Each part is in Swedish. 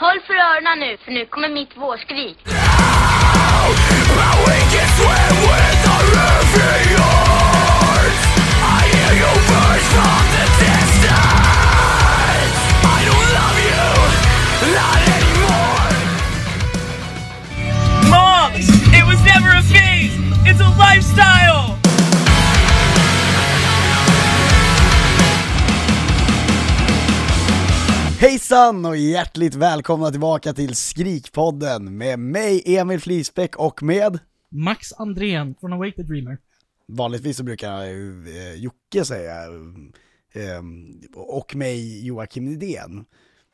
Håll för öronen nu, för nu kommer mitt vårskrik. Moms! It was never a phase! It's a lifestyle! Hejsan och hjärtligt välkomna tillbaka till Skrikpodden med mig Emil Flisbäck och med Max Andrén från Awake the Dreamer. Vanligtvis så brukar eh, Jocke säga eh, och mig Joakim Nydén.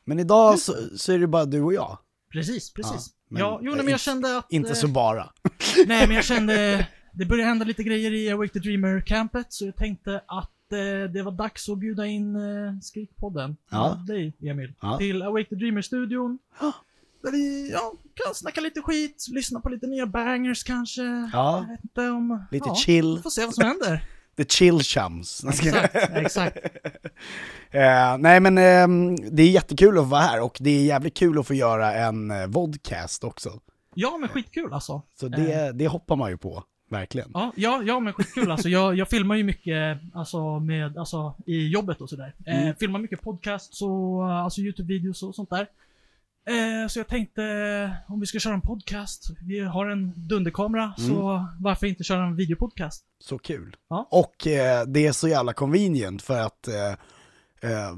Men idag så, så är det bara du och jag. Precis, precis. Ja, Ja, men- jo, nej, men jag kände att... Inte eh, så bara. Nej, men jag kände... Det började hända lite grejer i Awake the Dreamer-campet, så jag tänkte att eh, det var dags att bjuda in eh, Skrikpodden. Ja. Dig, Emil. Ja. Till Awake the Dreamer-studion. Där vi ja, kan snacka lite skit, lyssna på lite nya bangers kanske. Ja. Om... Lite ja, chill. Får se vad som händer. The chill chums. exakt, exakt. Eh, nej men ehm, det är jättekul att vara här och det är jävligt kul att få göra en eh, vodcast också. Ja, men skitkul alltså. Så det, det hoppar man ju på, verkligen. Ja, ja, ja men skitkul alltså. Jag, jag filmar ju mycket alltså, med, alltså, i jobbet och sådär. Mm. Eh, filmar mycket podcasts och alltså YouTube-videos och sånt där. Eh, så jag tänkte, om vi ska köra en podcast, vi har en dunderkamera, Mm. så varför inte köra en videopodcast? Så kul. Ja. Och eh, det är så jävla convenient för att eh, eh,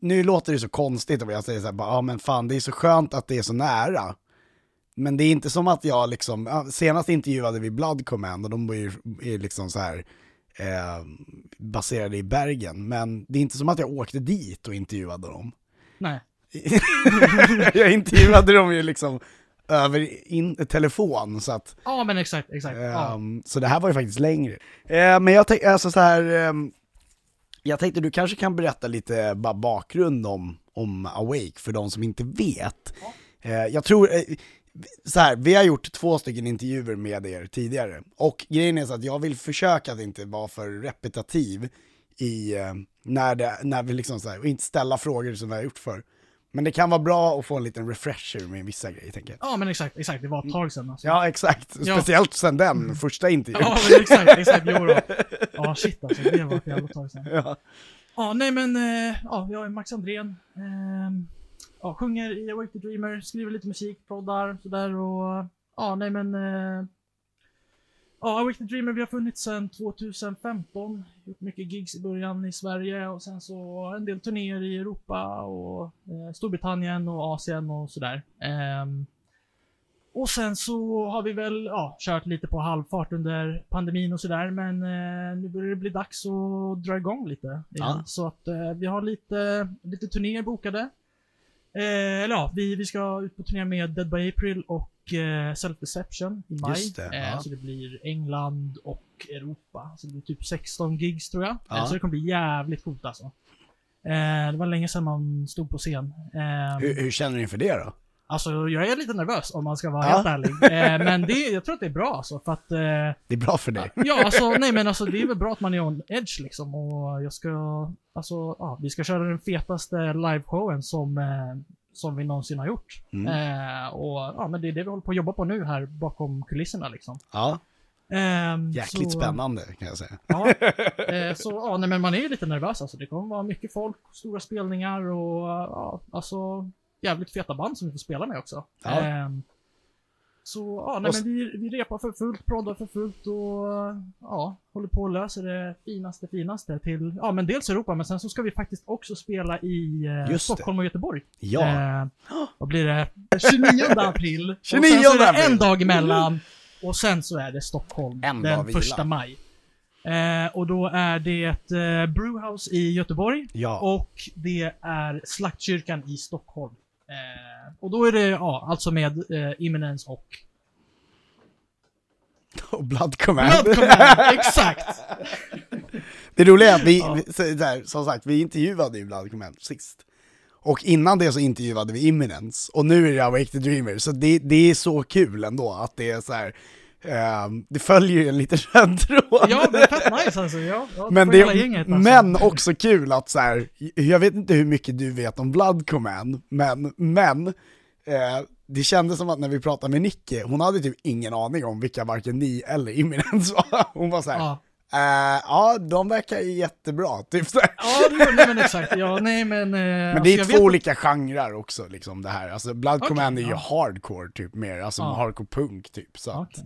nu låter det så konstigt om jag säger så här, ja men fan det är så skönt att det är så nära. Men det är inte som att jag liksom, ja, senast intervjuade vi Blood Command och de var ju är liksom så här eh, baserade i Bergen. Men det är inte som att jag åkte dit och intervjuade dem. Nej. jag intervjuade dem ju liksom över in, telefon så att Ja, men exakt, exakt. Ja. Ehm, Så det här var ju faktiskt längre. Eh, men jag tänkte, alltså så här, ehm, jag tänkte du kanske kan berätta lite bara bakgrund om, om Awake för de som inte vet. Eh, jag tror, eh, så här, vi har gjort två stycken intervjuer med er tidigare. Och grejen är så att jag vill försöka att inte vara för repetitiv i, eh, när, det, när vi liksom så här, och inte ställa frågor som vi har gjort för. Men det kan vara bra att få en liten refresher med vissa grejer tänker jag. ja, men exakt, exakt. Det var ett tag sedan alltså. Ja, exakt. Ja. Speciellt sen den första intervjun. Ja, men exakt, exakt. Jo då. Ja, shit alltså. Det var ett jävla tag sedan. Ja. Ja, nej men, eh, ja, jag är Max Andrén. ehm, ja, sjunger i Awake the Dreamer, skriver lite musik, poddar, sådär och, ja, nej men, eh, ja, Awake the Dreamer, vi har funnits sedan 2015. Gjort mycket gigs i början i Sverige och sen så en del turnéer i Europa och eh, Storbritannien och Asien och sådär. Ehm, och sen så har vi väl ja, kört lite på halvfart under pandemin och sådär, men eh, nu börjar det bli dags att dra igång lite. igen. Ja. Så att eh, vi har lite, lite turnéer bokade. Eh, eller ja, vi, vi ska ut på turné med Dead by April och eh, Self Deception i maj. Just det, eh, ja. Så det blir England och Europa. Så det blir typ 16 gigs tror jag. Ja. Eh, så det kommer bli jävligt coolt alltså. Eh, det var länge sedan man stod på scen. Eh, Hur, hur känner ni inför det då? Alltså jag är lite nervös om man ska vara Ja. helt ärlig. Eh, men det, jag tror att det är bra alltså för att... Eh, Det är bra för dig. ja alltså nej men alltså det är väl bra att man är on edge liksom och jag ska... Alltså ja, vi ska köra den fetaste liveshowen som, eh, som vi någonsin har gjort. Mm. Och ja men det är det vi håller på att jobba på nu här bakom kulisserna liksom. Ja, Ehm, jäkligt så- spännande kan jag säga. Ja, eh, så ja, nej, men man är ju lite nervös alltså. Det kommer vara mycket folk, stora spelningar och ja, alltså jävligt feta band som vi får spela med också. Ja. Ehm, så ja, nej, men vi, vi repar för fullt, proddar för fullt och ja, håller på och löser det finaste, finaste till, ja men dels Europa, men sen så ska vi faktiskt också spela i eh, Just. Stockholm och Göteborg. Ja, Eh, vad blir det? 29 april. 29 och sen så är det april. en dag emellan. Och sen så är det Stockholm En den vila. första maj. Eh, och då är det ett eh, Brewhouse i Göteborg ja. och det är Slaktkyrkan i Stockholm. Eh, och då är det, ja, alltså med eh, Imminence och Och Blood Command. Blood Command, exakt! Det roliga är att vi, Ja. vi- där, som sagt, vi intervjuade ju Blood Command sist. Och innan det så intervjuade vi Imminence, och nu är det Awake the Dreamer, så det, det är så kul ändå att det är så här. Ehm, det följer ju en liten röd tråd. Ja, men fett nice alltså. Ja, ja, Men, det, gänget, alltså. men också kul att så här, jag vet inte hur mycket du vet om Blood Command, men, men eh, det kändes som att när vi pratade med Nicky, hon hade typ ingen aning om vilka varken ni eller Imminence var. Hon var så här, Ja. eh, ja de verkar ju jättebra, typ så. Ja, det nej, men exakt. Ja, nej men... Eh, Men alltså, det är jag två vet att- olika genrer också, liksom det här. Alltså Blood Okej, Command är ju ja. hardcore typ mer, alltså Ja. hardcore punk typ. Så att Okej.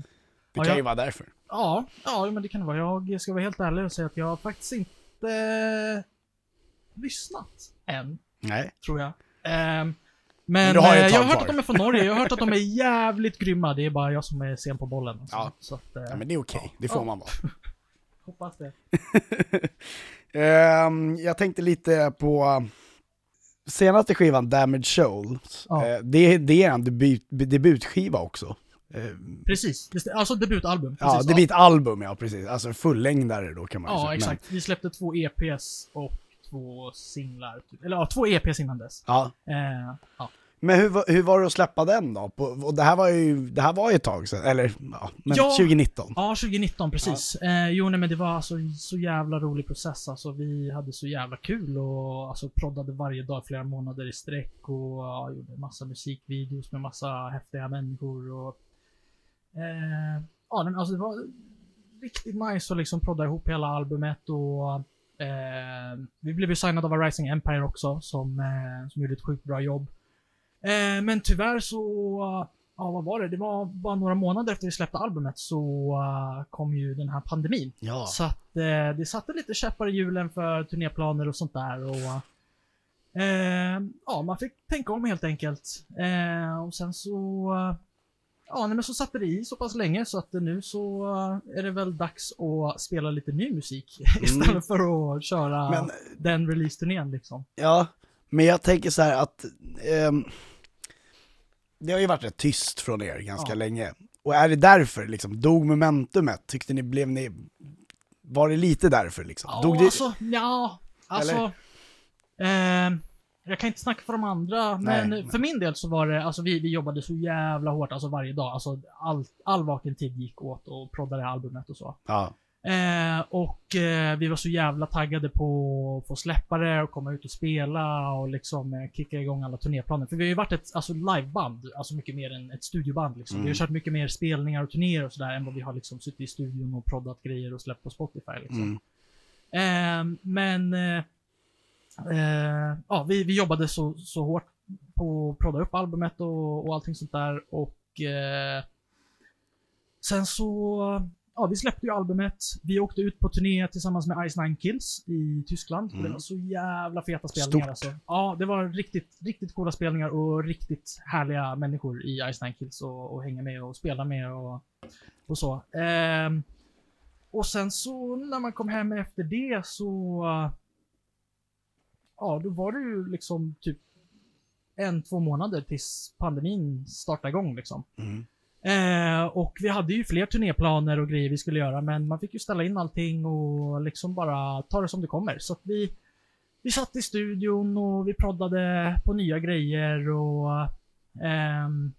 Det kan ju vara därför. Ja, ja, men det kan det vara. Jag ska vara helt ärlig och säga att jag har faktiskt inte lyssnat än, Nej. tror jag. Ehm, Men men har eh, jag har hört att de är från Norge, jag har hört att de är jävligt grymma. Det är bara jag som är sen på bollen. Alltså. Ja. Så att, eh, Ja, men det är okej, det får Ja. man vara. hoppas det. Ehm, jag tänkte lite på senaste skivan, Damage Souls. Ja. Eh, det, det är en debut, debutskiva också. Ehm, Precis, alltså debutalbum. ja, Precis. debutalbum ja, precis. Alltså fullängdare då kan man Ja, säga. exakt. Vi släppte två EPs och två singlar. Typ. Eller ja, två EPs innan dess. Men, ja. Eh, ja. men hur, hur var det att släppa den då? På, och det här var ju, det här var ju ett tag sedan, eller ja, men Ja. 2019. Ja, 2019 precis. Eh, jo, nej, men det var alltså så jävla rolig process. Alltså, vi hade så jävla kul och alltså, proddade varje dag flera månader i sträck och ja, gjorde massa musikvideos med massa häftiga människor och... Eh, ja, men alltså det var riktigt nice att liksom prodda ihop hela albumet och... Eh, vi blev ju signade av Rising Empire också som, eh, som gjorde ett sjukt bra jobb. Eh, men tyvärr så ja vad var det? Det var bara några månader efter vi släppte albumet så uh, kom ju den här pandemin. Ja. Så att eh, det satte lite käppar i hjulen för turnéplaner och sånt där och eh, ja, man fick tänka om helt enkelt. Och sen så Ja, nej, men så satte det i så pass länge så att nu så eh, är det väl dags att spela lite ny musik istället för att köra Men- den release-turnén liksom. Ja, men jag tänker så här att ehm, det har ju varit rätt tyst från er ganska Ja. länge. Och är det därför liksom, dog momentumet? Tyckte ni, blev ni, var det lite därför liksom? Ja, dog det, alltså, ja, alltså. Eh, jag kan inte snacka för de andra, men Nej. för min del så var det, alltså vi, vi jobbade så jävla hårt, alltså varje dag. Alltså all, all vaken tid gick åt och proddade albumet och så. ja, Eh, och eh, vi var så jävla taggade på att få släppa det och komma ut och spela och liksom eh, kicka igång alla turnéplaner. För vi har ju varit ett alltså, liveband, alltså mycket mer än ett studioband liksom. Vi har Mm. kört mycket mer spelningar och turnéer och sådär än vad vi har liksom suttit i studion och proddat grejer och släppt på Spotify liksom. mm, Ehm, men eh, eh, ja, vi, vi jobbade så, så hårt på att prodda upp albumet och, och allting sånt där och eh, sen så Ja, vi släppte ju albumet. Vi åkte ut på turné tillsammans med Ice Nine Kills i Tyskland. Mm. Det var så jävla feta spelningar Stort. alltså. Ja, det var riktigt, riktigt coola spelningar och riktigt härliga människor i Ice Nine Kills och, och hänga med och spela med och, och så. Ehm, och sen så när man kom hem efter det så... Ja, då var det ju liksom typ en, två månader tills pandemin startade igång liksom. mm. Eh, och vi hade ju fler turnéplaner och grejer vi skulle göra, men man fick ju ställa in allting och liksom bara ta det som det kommer. Så att vi, vi satt i studion och vi proddade på nya grejer och ehm,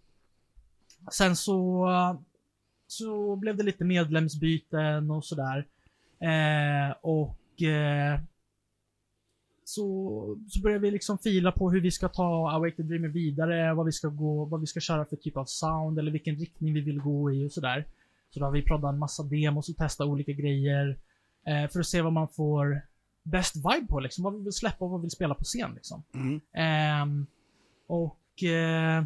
sen så, så blev det lite medlemsbyten och sådär. Eh, och eh, så, så började vi liksom fila på hur vi ska ta Awake the Dreamer vidare, vad vi ska gå, vad vi ska köra för typ av sound eller vilken riktning vi vill gå i och sådär. Så då har vi proddat en massa demos och testat olika grejer eh, för att se vad man får bäst vibe på liksom. Vad vi vill släppa och vad vi vill spela på scen liksom. Mm. Ehm, och eh,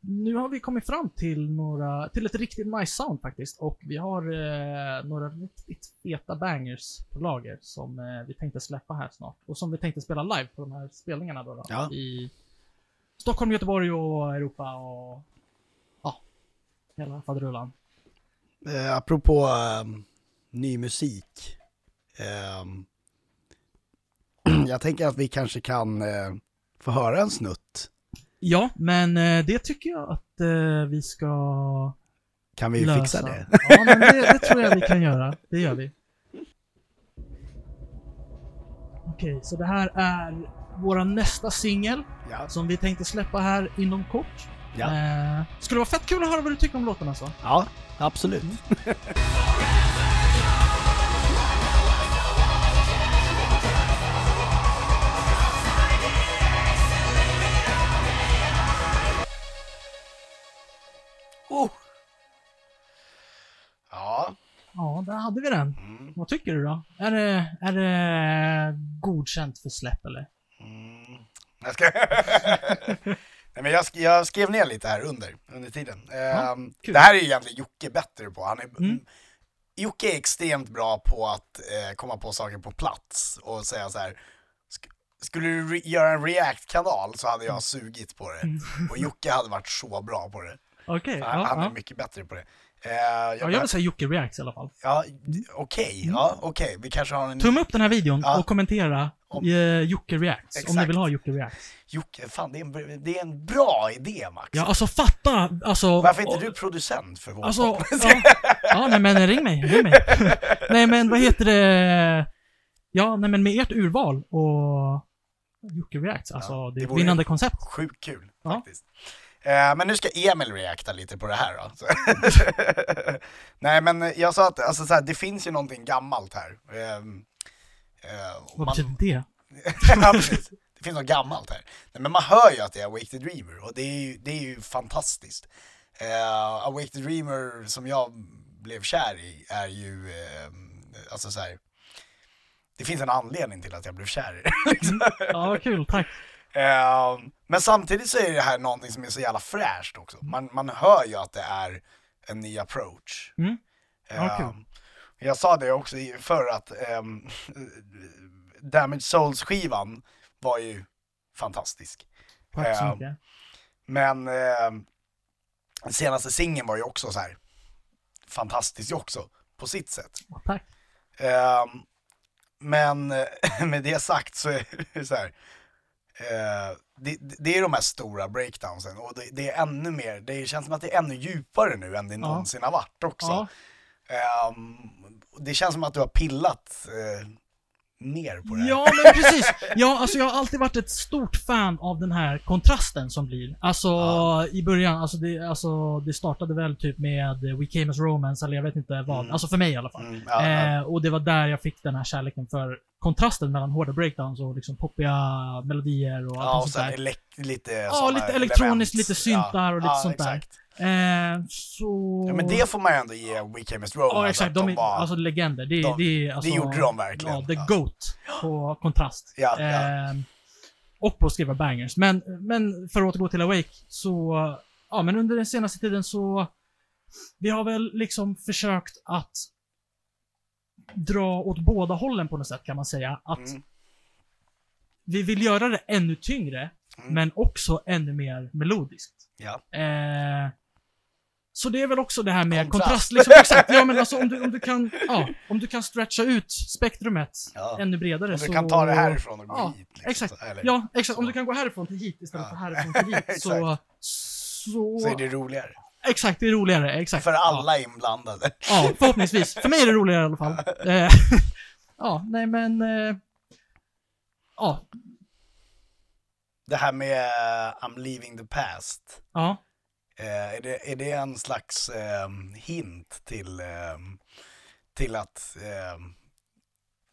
nu har vi kommit fram till några, till ett riktigt nice sound faktiskt. Och vi har eh, några riktigt feta bangers på lager som eh, vi tänkte släppa här snart. Och som vi tänkte spela live på de här spelningarna då. då Ja. I Stockholm, Göteborg och Europa och ja, hela faderullan. Eh, apropå ehm, ny musik. ehm, jag tänker att vi kanske kan eh, få höra en snutt. Ja, men eh, det tycker jag att eh, vi ska Kan vi lösa. fixa det? Ja, men det, det tror jag vi kan göra. Det gör vi. Okej, så det här är våra nästa singel Ja. som vi tänkte släppa här inom kort. Ja. Eh, skulle vara fett kul att höra vad du tycker om låten alltså. Ja, absolut. oh. Ja, där hade vi den. Mm. Vad tycker du då? Är det, är det godkänt för släpp eller? Mm. Jag, ska... Nej, men jag, sk- jag skrev ner lite här under, under tiden. Ehm, kul. det här är ju egentligen Jocke bättre på. Han är, Mm. Jocke är extremt bra på att eh, komma på saker på plats och säga så här. "Sk- Skulle du göra en React-kanal så hade jag sugit på det. Och Jocke hade varit så bra på det. Okej, Han, ja, han är ja. mycket bättre på det. Eh, jag, ja. Jag vill säga Jocke Reacts i alla fall. ja, okej, ja, okej. Vi kanske har en... Tumma upp den här videon Ja. och kommentera Om- eh, Jocke Reacts. Om ni Exakt. vill ha Jocke Reacts. Jocke, fan det är, en, det är en bra idé Max. Ja, alltså fatta, alltså... Varför är inte du producent för vår Alltså, ja, ja, nej men ring mig, ring mig. nej men vad heter det? Ja, nej men med ert urval och Jocke Reacts, alltså Ja, det det är ett vinnande koncept. Sjukt kul faktiskt. Men nu ska Emil reakta lite på det här då. Nej men jag sa att alltså, så här, det finns ju någonting gammalt här. Ehm, eh, Vad betyder det? ja, precis. Det finns något gammalt här. Nej, men man hör ju att det är Awake the Dreamer och det är ju, det är ju fantastiskt. Uh, Awake the Dreamer som jag blev kär i är ju, eh, alltså så här. Det finns en anledning till att jag blev kär i liksom. Ja, kul, tack. Eh, men samtidigt så är det här någonting som är så jävla fräscht också. Man, man hör ju att det är en ny approach. Mm. Ja, Eh, kul. Jag sa det också förr att um, Damage Souls-skivan var ju fantastisk. Tack så Ja. mycket. Men eh, senaste singeln var ju också så här fantastisk också, på sitt sätt. Tack. Ehm, men eh, med det sagt så är det så här. Eh, det, det är de här stora breakdownsen och det, det är ännu mer, det känns som att det är ännu djupare nu än det någonsin har varit också. Ja. Ehm, det känns som att du har pillat eh, mer på det här. Ja, men precis. Ja, alltså jag har alltid varit ett stort fan av den här kontrasten som blir. Alltså Ja. i början, alltså det, alltså det startade väl typ med We Came As Romance, eller jag vet inte vad. Mm. Alltså för mig i alla fall. Mm, ja. Eh, och det var där jag fick den här kärleken för kontrasten mellan hårda breakdowns och liksom poppiga melodier och ja, och sen där. elek- lite Ja, lite elektroniskt, lite syntar och lite sånt där. exakt. Eh, så... Ja, men det får man ju ändå ge We Came As Romance. Ja, exakt. att De är var- alltså legender. Det, de- det, är, alltså, gjorde de verkligen. Ja, the Ja. GOAT på kontrast. Ja, ja. Eh, och på att skriva bangers. Men, men för att återgå till Awake, så... Ja, men under den senaste tiden så... Vi har väl liksom försökt att dra åt båda hållen på något sätt kan man säga. Att Mm. vi vill göra det ännu tyngre, Mm. men också ännu mer melodiskt. Ja. Eh, så det är väl också det här med Kontrast. kontrast. liksom, exakt. Ja, men alltså om du, om du kan, ja, om du kan stretcha ut spektrumet Ja. ännu bredare Om så... du kan ta det härifrån och gå Ja, hit. Liksom, exakt. Eller, Ja, exakt. så. Om du kan gå härifrån till hit istället för härifrån till hit så... Så... Så är det roligare. Exakt, det är roligare. Exakt. För alla inblandade. Ja, förhoppningsvis. För mig är det roligare i alla fall. Eh, ja, nej men... eh, Ja, Det här med eh, I'm leaving the past. ja. Eh, är, det, är det en slags hint till, till att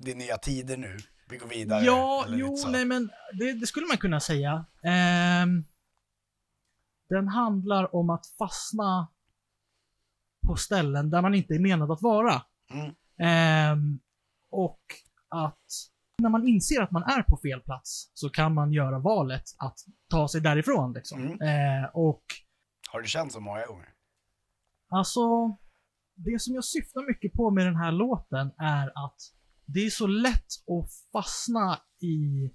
det är nya tider nu? Vi går vidare? Ja, jo, nej men det, det skulle man kunna säga. Ehm, den handlar om att fastna på ställen där man inte är menad att vara. Mm. Ehm, och att när man inser att man är på fel plats så kan man göra valet att ta sig därifrån. Liksom. Mm. Eh, och Har du känt så många gånger? Alltså, det som jag syftar mycket på med den här låten är att det är så lätt att fastna i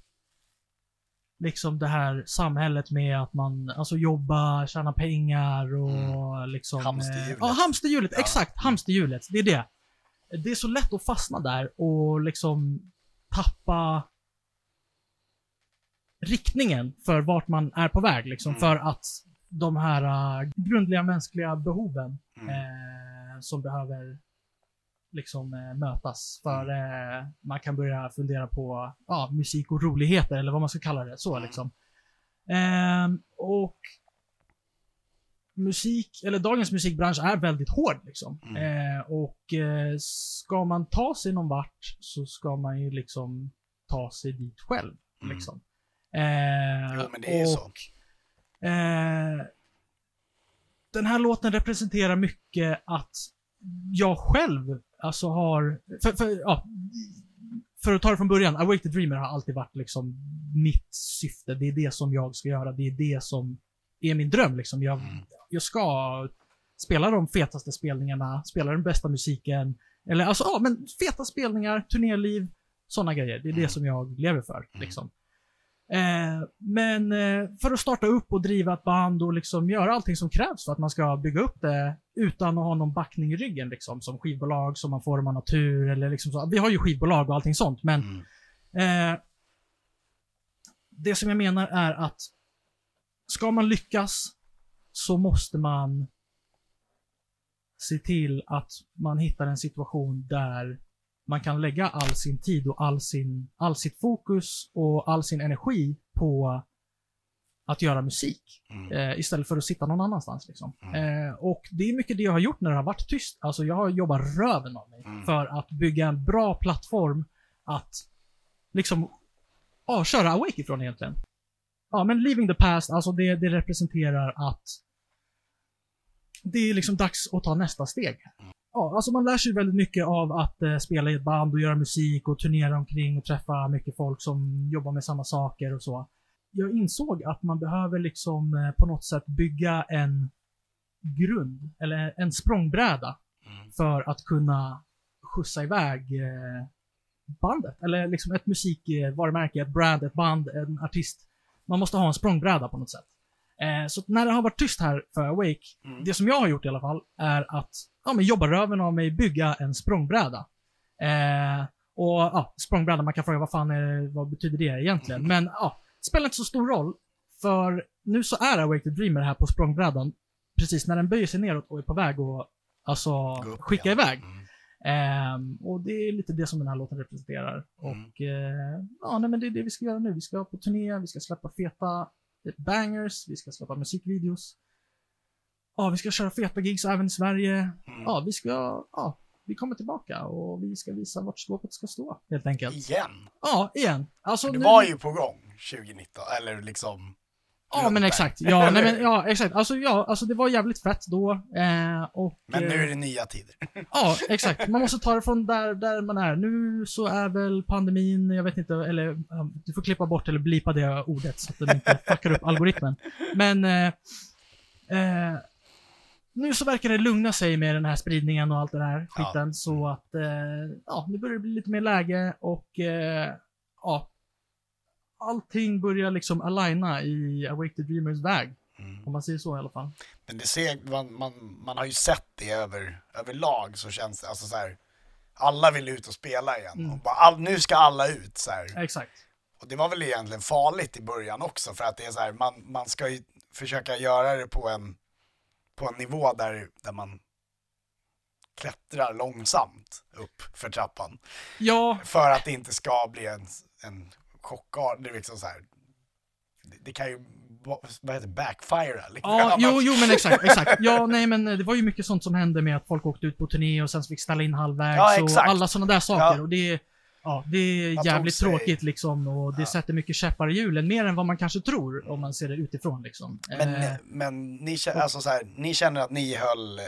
liksom det här samhället med att man alltså jobba, tjäna pengar och liksom... Hamsterhjulet. Eh, ja, hamsterhjulet. Ja. Exakt, hamsterhjulet. Det är det. Det är så lätt att fastna där och liksom tappa riktningen för vart man är på väg. Liksom, Mm. För att de här uh, grundliga mänskliga behoven Mm. eh, som behöver liksom eh, mötas. För Mm. eh, man kan börja fundera på ja, musik och roligheter, eller vad man ska kalla det. Så Mm. liksom. Ehm, och musik, eller dagens musikbransch är väldigt hård liksom. Mm. Eh, och eh, ska man ta sig någon vart så ska man ju liksom ta sig dit själv. Mm. Liksom. Eh, Jo, men det är ju så. och, eh, den här låten representerar mycket att jag själv alltså har, för, för, ja, för att ta det från början, Awake the Dreamer har alltid varit liksom mitt syfte. Det är det som jag ska göra. Det är det som är min dröm liksom. Jag, Mm. jag ska spela de fetaste spelningarna, spela den bästa musiken. Eller alltså, ja men feta spelningar, turnéliv, sådana grejer. Det är det Mm. som jag lever för. Mm. Liksom. Eh, men eh, för att starta upp och driva ett band och liksom göra allting som krävs för att man ska bygga upp det utan att ha någon backning i ryggen liksom, som skivbolag som man får om man har tur eller liksom så. Vi har ju skivbolag och allting sånt, men Mm. eh, det som jag menar är att ska man lyckas så måste man se till att man hittar en situation där man kan lägga all sin tid och all, sin, all sitt fokus och all sin energi på att göra musik. Mm. Eh, istället för att sitta någon annanstans. Liksom. Mm. Eh, och det är mycket det jag har gjort när det har varit tyst. Alltså jag har jobbat röven av mig Mm. för att bygga en bra plattform att liksom, ja, köra Awake ifrån egentligen. Ja, men Leaving the Past, alltså det, det representerar att det är liksom dags att ta nästa steg. Ja, alltså man lär sig väldigt mycket av att eh, spela i ett band och göra musik och turnera omkring och träffa mycket folk som jobbar med samma saker och så. Jag insåg att man behöver liksom eh, på något sätt bygga en grund, eller en språngbräda Mm. för att kunna skjutsa iväg eh, bandet. Eller liksom ett musikvarumärke, ett brand, ett band, en artist. Man måste ha en språngbräda på något sätt. Eh, så när det har varit tyst här för Awake, Mm. det som jag har gjort i alla fall, är att ja, men jobba röven av mig, bygga en språngbräda. Eh, och ja, språngbräda, man kan fråga vad fan är, vad betyder det egentligen? Mm. Men ja, det spelar inte så stor roll. För nu så är Awake the Dreamer här på språngbrädan precis när den böjer sig neråt och är på väg att alltså, upp skicka igen. iväg. Mm. Ehm, och det är lite det som den här låten representerar. Mm. Och eh, ja, nej, men det är det vi ska göra nu. Vi ska på turné, vi ska släppa feta bangers, vi ska släppa musikvideos. Ja, vi ska köra feta gigs även i Sverige. Mm. Ja, vi ska, ja, vi kommer tillbaka och vi ska visa vart skåpet ska stå, helt enkelt. Igen. Ja, igen. Alltså, det nu- var ju på gång 2019, eller liksom... Ja, men exakt. Ja, nej, men, ja, exakt. Alltså, ja, alltså det var jävligt fett då. Eh, och, Men nu eh, är det nya tider. Ja, exakt. Man måste ta det från där, där man är. Nu så är väl pandemin, jag vet inte, eller du får klippa bort eller blipa det ordet så att den inte fuckar upp algoritmen. Men eh, eh, nu så verkar det lugna sig med den här spridningen och allt det där Ja. skiten. Så att, eh, ja, nu börjar det bli lite mer läge och eh, ja, allting börjar liksom aligna i Awake the Dreamers väg. Mm. Om man säger så i alla fall. Men det ser, man, man, man har ju sett det över, överlag så känns det, alltså så här. Alla vill ut och spela igen. Mm. Och bara, all, nu ska alla ut så här. Exakt. Och det var väl egentligen farligt i början också för att det är så här, man, man ska ju försöka göra det på en, på en nivå där, där man klättrar långsamt upp för trappan. Ja, För att det inte ska bli en, en chockart, det är liksom så här. Det, det kan ju, vad heter backfire lite Ja, jo, jo men exakt, exakt. Ja, nej men eh, det var ju mycket sånt som hände med att folk åkte ut på turné och sen fick ställa in halvvägs Ja, och alla sådana där saker. Ja. Och det, ja, det är jävligt tråkigt liksom och det Ja. sätter mycket käppar i hjulen, mer än vad man kanske tror om man ser det utifrån liksom. Men, Eh, men ni, känner, alltså så här, ni känner att ni höll, eh,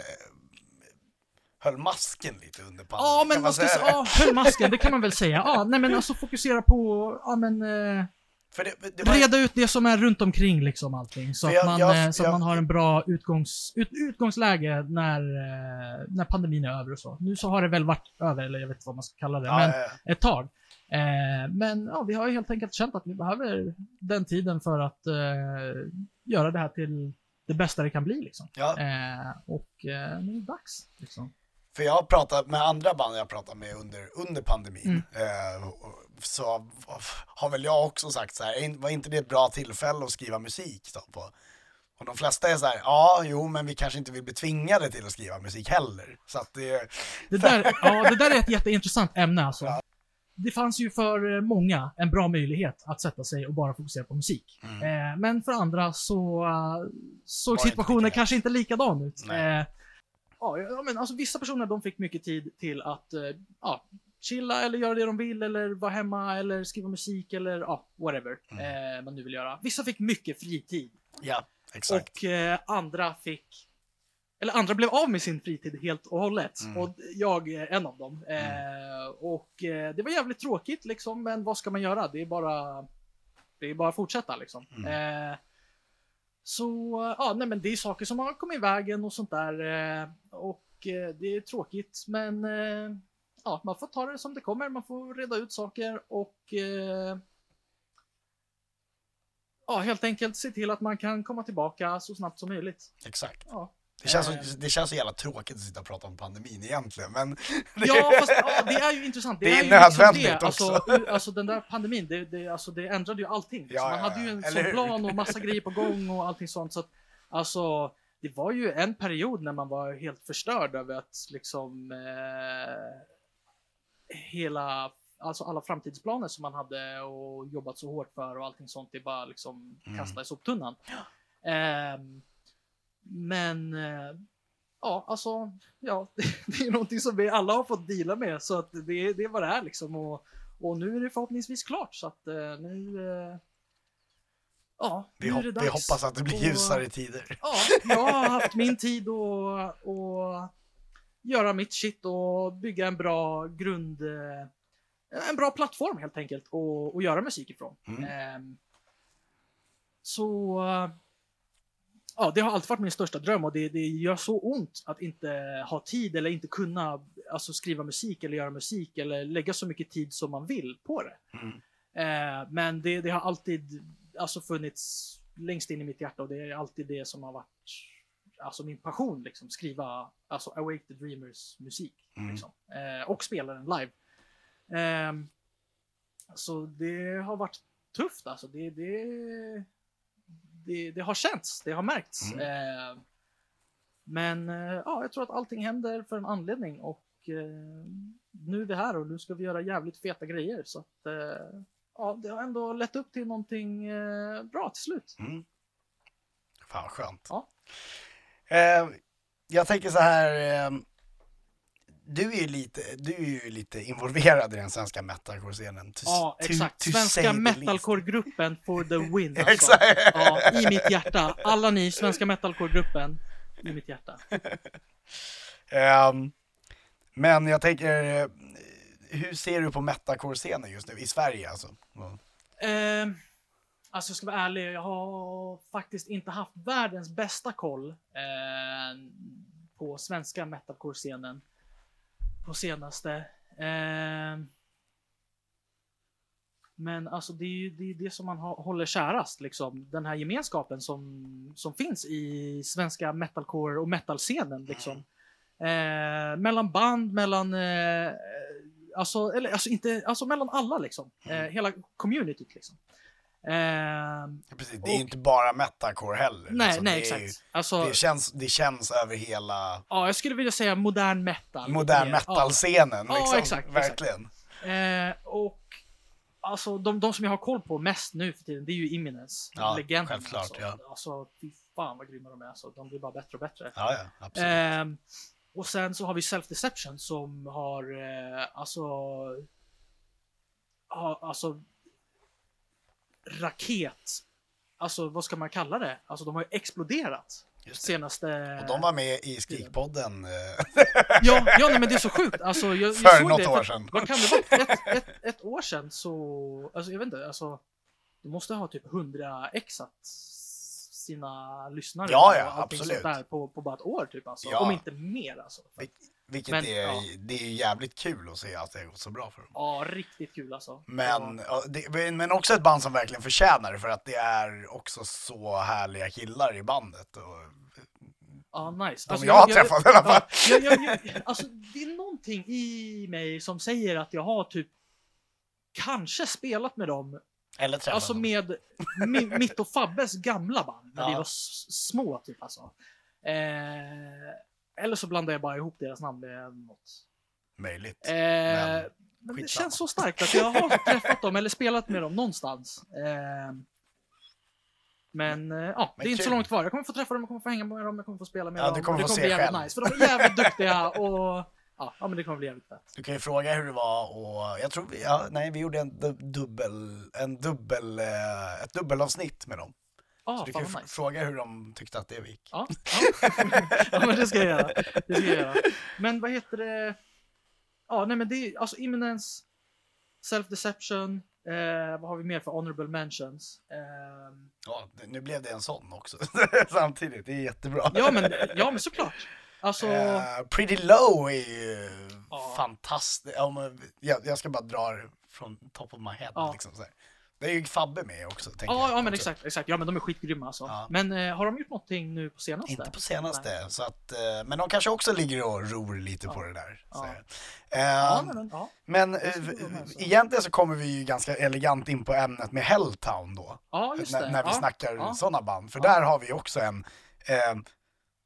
höll masken lite under pandemin? Ja, kan men man ska? Ja, höll masken, det kan man väl säga. Ja, nej men alltså fokusera på, ja men, eh, För det, det var, reda ut det som är runt omkring liksom allting. Så För att jag- man, jag- eh, så att jag- man har en bra utgångs, ut, utgångsläge när, eh, när pandemin är över och så. Nu så har det väl varit över, eller jag vet inte vad man ska kalla det, ja, men eh, ett tag. Eh, men ja, vi har ju helt enkelt känt att vi behöver den tiden för att eh, göra det här till det bästa det kan bli liksom. ja, Eh, och eh, nu är det dags. Liksom. För jag har pratat med andra band jag pratat med under, under pandemin. Mm. Eh, så har väl jag också sagt så här, "Är- var inte det ett bra tillfälle att skriva musik då på? Och de flesta är så här, ja, jo, men vi kanske inte vill bli tvingade till att skriva musik heller. Så att det, Det där, ja, det där är ett jätteintressant ämne alltså. Ja. det fanns ju för många en bra möjlighet att sätta sig och bara fokusera på musik. Mm. Eh, men för andra så uh, såg situationen kanske inte likadan ut. Eh, ja, men alltså vissa personer de fick mycket tid till att eh, ja, chilla eller göra det de vill eller vara hemma eller skriva musik eller ja, whatever Mm. eh, man nu vill göra. Vissa fick mycket fritid Ja, exakt. och eh, andra fick eller andra blev av med sin fritid helt och hållet. Mm. Och jag är en av dem. Eh, och eh, det var jävligt tråkigt liksom, men vad ska man göra? Det är bara, det är bara att fortsätta liksom. Så ja, nej men det är saker som har kommit i vägen och sånt där. Eh, och eh, det är tråkigt, men eh, ja, man får ta det som det kommer. Man får reda ut saker och ja, helt enkelt se till att man kan komma tillbaka så snabbt som möjligt. Exakt. Ja. Det känns, Eh. så, det känns så jävla tråkigt att sitta och prata om pandemin egentligen, men... Ja, fast ja, det är ju intressant. Det är ju nödvändigt det. Alltså, också. ur- alltså den där pandemin, det, det, alltså, det ändrade ju allting. Ja, så man ja, hade ju en sån plan och massa grejer på gång och allting sånt. Så att, alltså, det var ju en period när man var helt förstörd över att liksom eh, hela, alltså alla framtidsplaner som man hade och jobbat så hårt för och allting sånt, det bara liksom Mm. kastade i soptunnan. Ehm, men eh, ja, alltså, ja, det är någonting som vi alla har fått deala med så att det, det är vad det är liksom och, och nu är det förhoppningsvis klart så att eh, nu eh, ja, Vi, hopp, vi hoppas att det blir Och- ljusare tider. Ja, jag har haft min tid att och göra mitt shit och bygga en bra grund, en bra plattform helt enkelt och, och göra musik ifrån. Mm. Ehm, så ja, det har alltid varit min största dröm och det, det gör så ont att inte ha tid eller inte kunna alltså, skriva musik eller göra musik eller lägga så mycket tid som man vill på det. Mm. Eh, men det, det har alltid alltså, funnits längst in i mitt hjärta och det är alltid det som har varit alltså, min passion. Liksom, skriva alltså, Awake the Dreamers musik. Mm. Liksom, eh, och spela den live. Ehm, så det har varit tufft alltså. Det, det, det, det har känts, det har märkts. Mm. Eh, men eh, ja, jag tror att allting händer för en anledning och eh, nu är vi här och nu ska vi göra jävligt feta grejer. Så att, eh, ja, det har ändå lett upp till någonting eh, bra till slut. Mm. Fan skönt. Ja. Eh, jag tänker så här. Du är ju lite, du är ju lite involverad i den svenska metalcore-scenen. Ja, exakt. Svenska metalcore-gruppen for the win. Alltså. Exakt. Ja, i mitt hjärta. Alla ni, svenska metalcore-gruppen, i mitt hjärta. Ehm, men jag tänker, eh, hur ser du på metalcore-scenen just nu i Sverige alltså? Eh, alltså jag ska vara ärlig, jag har faktiskt inte haft världens bästa koll eh, på svenska metalcore-scenen på senaste. Eh, men alltså det är ju det, är det som man håller kärast, liksom. Den här gemenskapen som, som finns i svenska metalcore och metalscenen. Liksom. Eh, mellan band, mellan eh, Alltså, eller, alltså, inte, alltså mellan alla liksom. Eh, hela communityt liksom. Eh, Ja, Precis, det är Och- inte bara metalcore heller. nej, Alltså, nej exakt. ju- Alltså, Det känns, det känns över hela ja, jag skulle vilja säga modern metal. modern. Ja. metal-scenen. Ja, liksom. exakt, exakt. Verkligen. Eh, och alltså de, de som jag har koll på mest nu för tiden, det är ju Imminence. Ja, legenden. självklart, alltså. ja. Alltså, fy fan vad grymma de är. Alltså, de blir bara bättre och bättre. Ja, ja, absolut. Ehm, och sen så har vi Self Deception som har eh, alltså har, alltså raket alltså vad ska man kalla det? Alltså de har ju exploderat senaste... Och de var med i Skrikpodden eh, Ja, ja nej, men det är så sjukt. Alltså, jag, jag för något det, år sedan. Vad kan det vara? Ett, ett, ett år sedan så, alltså jag vet inte, alltså du måste ha typ 100 exat sina lyssnare Ja, ja, absolut. sånt där på, på bara ett år typ alltså. Ja. Om inte mer alltså. Vil- Vilket Men, är, ja. det är ju jävligt kul att se att det har gått så bra för dem. Ja, riktigt kul alltså. Men, Ja, det, men också ett band som verkligen förtjänar det för att det är också så härliga killar i bandet. Och, ja nice. de Alltså, jag har träffat i alla fall. Ja, jag, jag, jag, alltså, det är någonting i mig som säger att jag har typ kanske spelat med dem Eller träffat Alltså dem. med mi, mitt och Fabbes gamla band, när Ja. vi var små typ alltså. Eh, eller så blandar jag bara ihop deras namn med något. Möjligt. Eh, Men- men det känns så starkt att jag har träffat dem eller spelat med dem någonstans. Ehm, men eh, ja, det är inte så långt kvar. Jag kommer få träffa dem, jag kommer få hänga med dem, jag kommer få spela med Ja, dem. du kommer det kommer bli jävligt själv. nice. För de är jävligt duktiga och ja, men det kommer bli jävligt fett. Du kan ju fråga hur det var och jag tror vi, ja, nej vi gjorde en du- dubbel, en dubbel, eh, ett dubbelavsnitt med dem. Ja, Så du kan nice. fråga hur de tyckte att det gick. Ja, ja. ja, men det ska jag göra. Det ska jag göra. Men vad heter det? Ja, nej men det är alltså Imminence, Self-Deception, eh, vad har vi mer för honorable mentions? Ehm, Ja, nu blev det en sån också samtidigt, det är jättebra. ja, men, ja, men såklart. Alltså, Eh, Pretty Low är ju Ja. fantastiskt. Jag, jag ska bara dra det från top of my head. Ja. Liksom, så här. Det är ju Fabbe med också. tänker ja, jag ja men också. exakt, exakt. Ja men de är skitgrymma alltså. Ja. Men eh, har de gjort någonting nu på senaste? Inte på senaste, så att, eh, men de kanske också ligger och ror lite på det där. Ja. Ja, Eh, men, ja. Men så. egentligen så kommer vi ju ganska elegant in på ämnet med Helltown då. ja just när, det. när vi ja. snackar ja. sådana band. För Ja. där har vi också en, eh,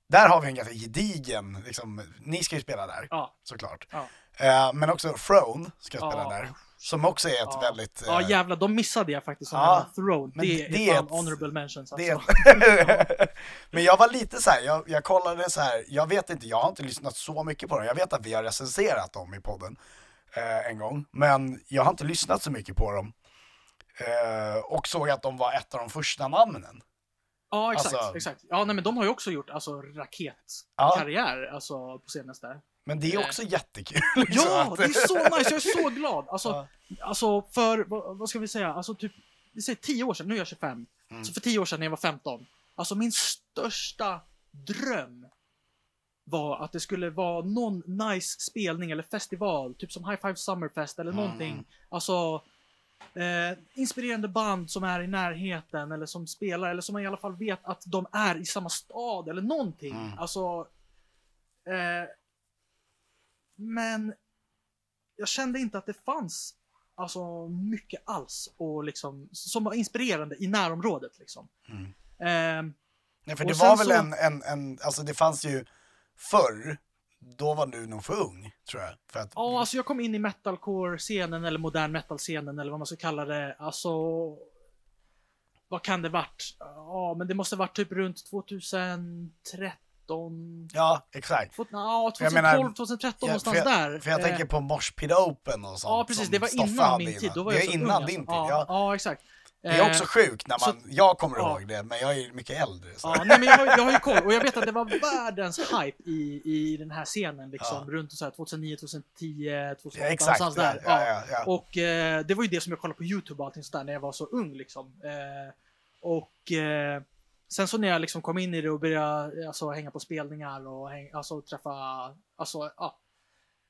där har vi en ganska gedigen, liksom, ni ska ju spela där Ja. såklart. Ja. Eh, men också Throne ska spela Ja. där. Som också är ett Ja. väldigt... Ja eh, jävlar, de missade jag faktiskt som Ja, ja, Throne. men Det, det är ett- honorable mentions alltså. är... men jag var lite så här, jag, jag kollade så här, jag vet inte, jag har inte lyssnat så mycket på dem. Jag vet att vi har recenserat dem i podden eh, en gång. Men jag har inte lyssnat så mycket på dem. Eh, och såg att de var ett av de första namnen. Ja exakt, Alltså- exakt. Ja nej men de har ju också gjort alltså Ja. raketkarriär alltså på senaste. Men det är Eh. också jättekul. liksom, Ja, att- det är så nice, jag är så glad! Alltså, Ja. alltså för, vad, vad ska vi säga, alltså typ, vi säger 10 år sedan, nu är jag 25. Mm. Så för 10 år sedan när jag var 15, alltså min största dröm var att det skulle vara någon nice spelning eller festival, typ som High Five Summerfest eller Mm. någonting. Alltså, eh, inspirerande band som är i närheten eller som spelar eller som man i alla fall vet att de är i samma stad eller någonting. Mm. Alltså, eh, men jag kände inte att det fanns alltså, mycket alls och liksom, som var inspirerande i närområdet. Liksom. Mm. Eh, Nej, för det var väl så- en, en, en, alltså det fanns ju förr, då var du nog för ung, tror jag. För att, Ja, alltså jag kom in i metalcore-scenen eller modern metal-scenen eller vad man ska kalla det. Alltså... Vad kan det varit? Ja, men det måste varit typ runt 2013... ja, exakt. Två- Ja, jag 2012, menar- 2013 Ja, någonstans för jag, där. För jag Eh, tänker på Mosh Pit Open och sånt. Ja, precis. Det var innan min tid. Då var det jag så innan ung, din tid, ja, ja. ja, exakt. Det är också Eh, sjukt när man, så- jag kommer ja. ihåg det, men jag är mycket äldre. Så. Ja, nej, men jag, jag har ju koll och jag vet att det var världens hype i, i den här scenen liksom Ja. runt så här 2009, 2010, 2008 Ja, exakt, någonstans där. ja, ja, ja. Och eh, det var ju det som jag kollade på YouTube och allting sådär när jag var så ung liksom. Eh, och eh, sen så när jag liksom kom in i det och började alltså, hänga på spelningar och häng, alltså, träffa, alltså ja.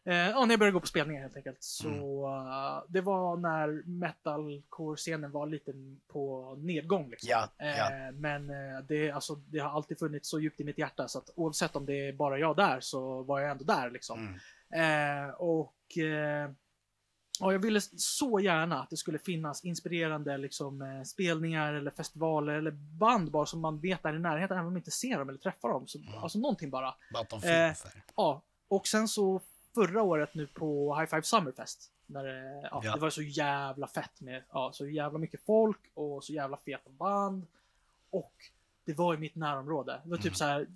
Eh, ja, när jag började gå på spelningar helt enkelt. Så Mm. eh, det var när metalcore-scenen var lite på nedgång liksom. Ja, ja. Eh, men eh, det, alltså, det har alltid funnits så djupt i mitt hjärta så att oavsett om det är bara jag där så var jag ändå där liksom. Mm. Eh, och eh, ja, jag ville så gärna att det skulle finnas inspirerande liksom, eh, spelningar eller festivaler eller band bara som man vet är i närheten även om man inte ser dem eller träffar dem. Så, Mm. Alltså någonting bara. Att de Eh, finns där. Ja, och sen så förra året nu på High Five Summerfest. När det, ja, Ja. det var så jävla fett med ja, så jävla mycket folk och så jävla feta band. Och det var i mitt närområde. Det var typ Mm. så här,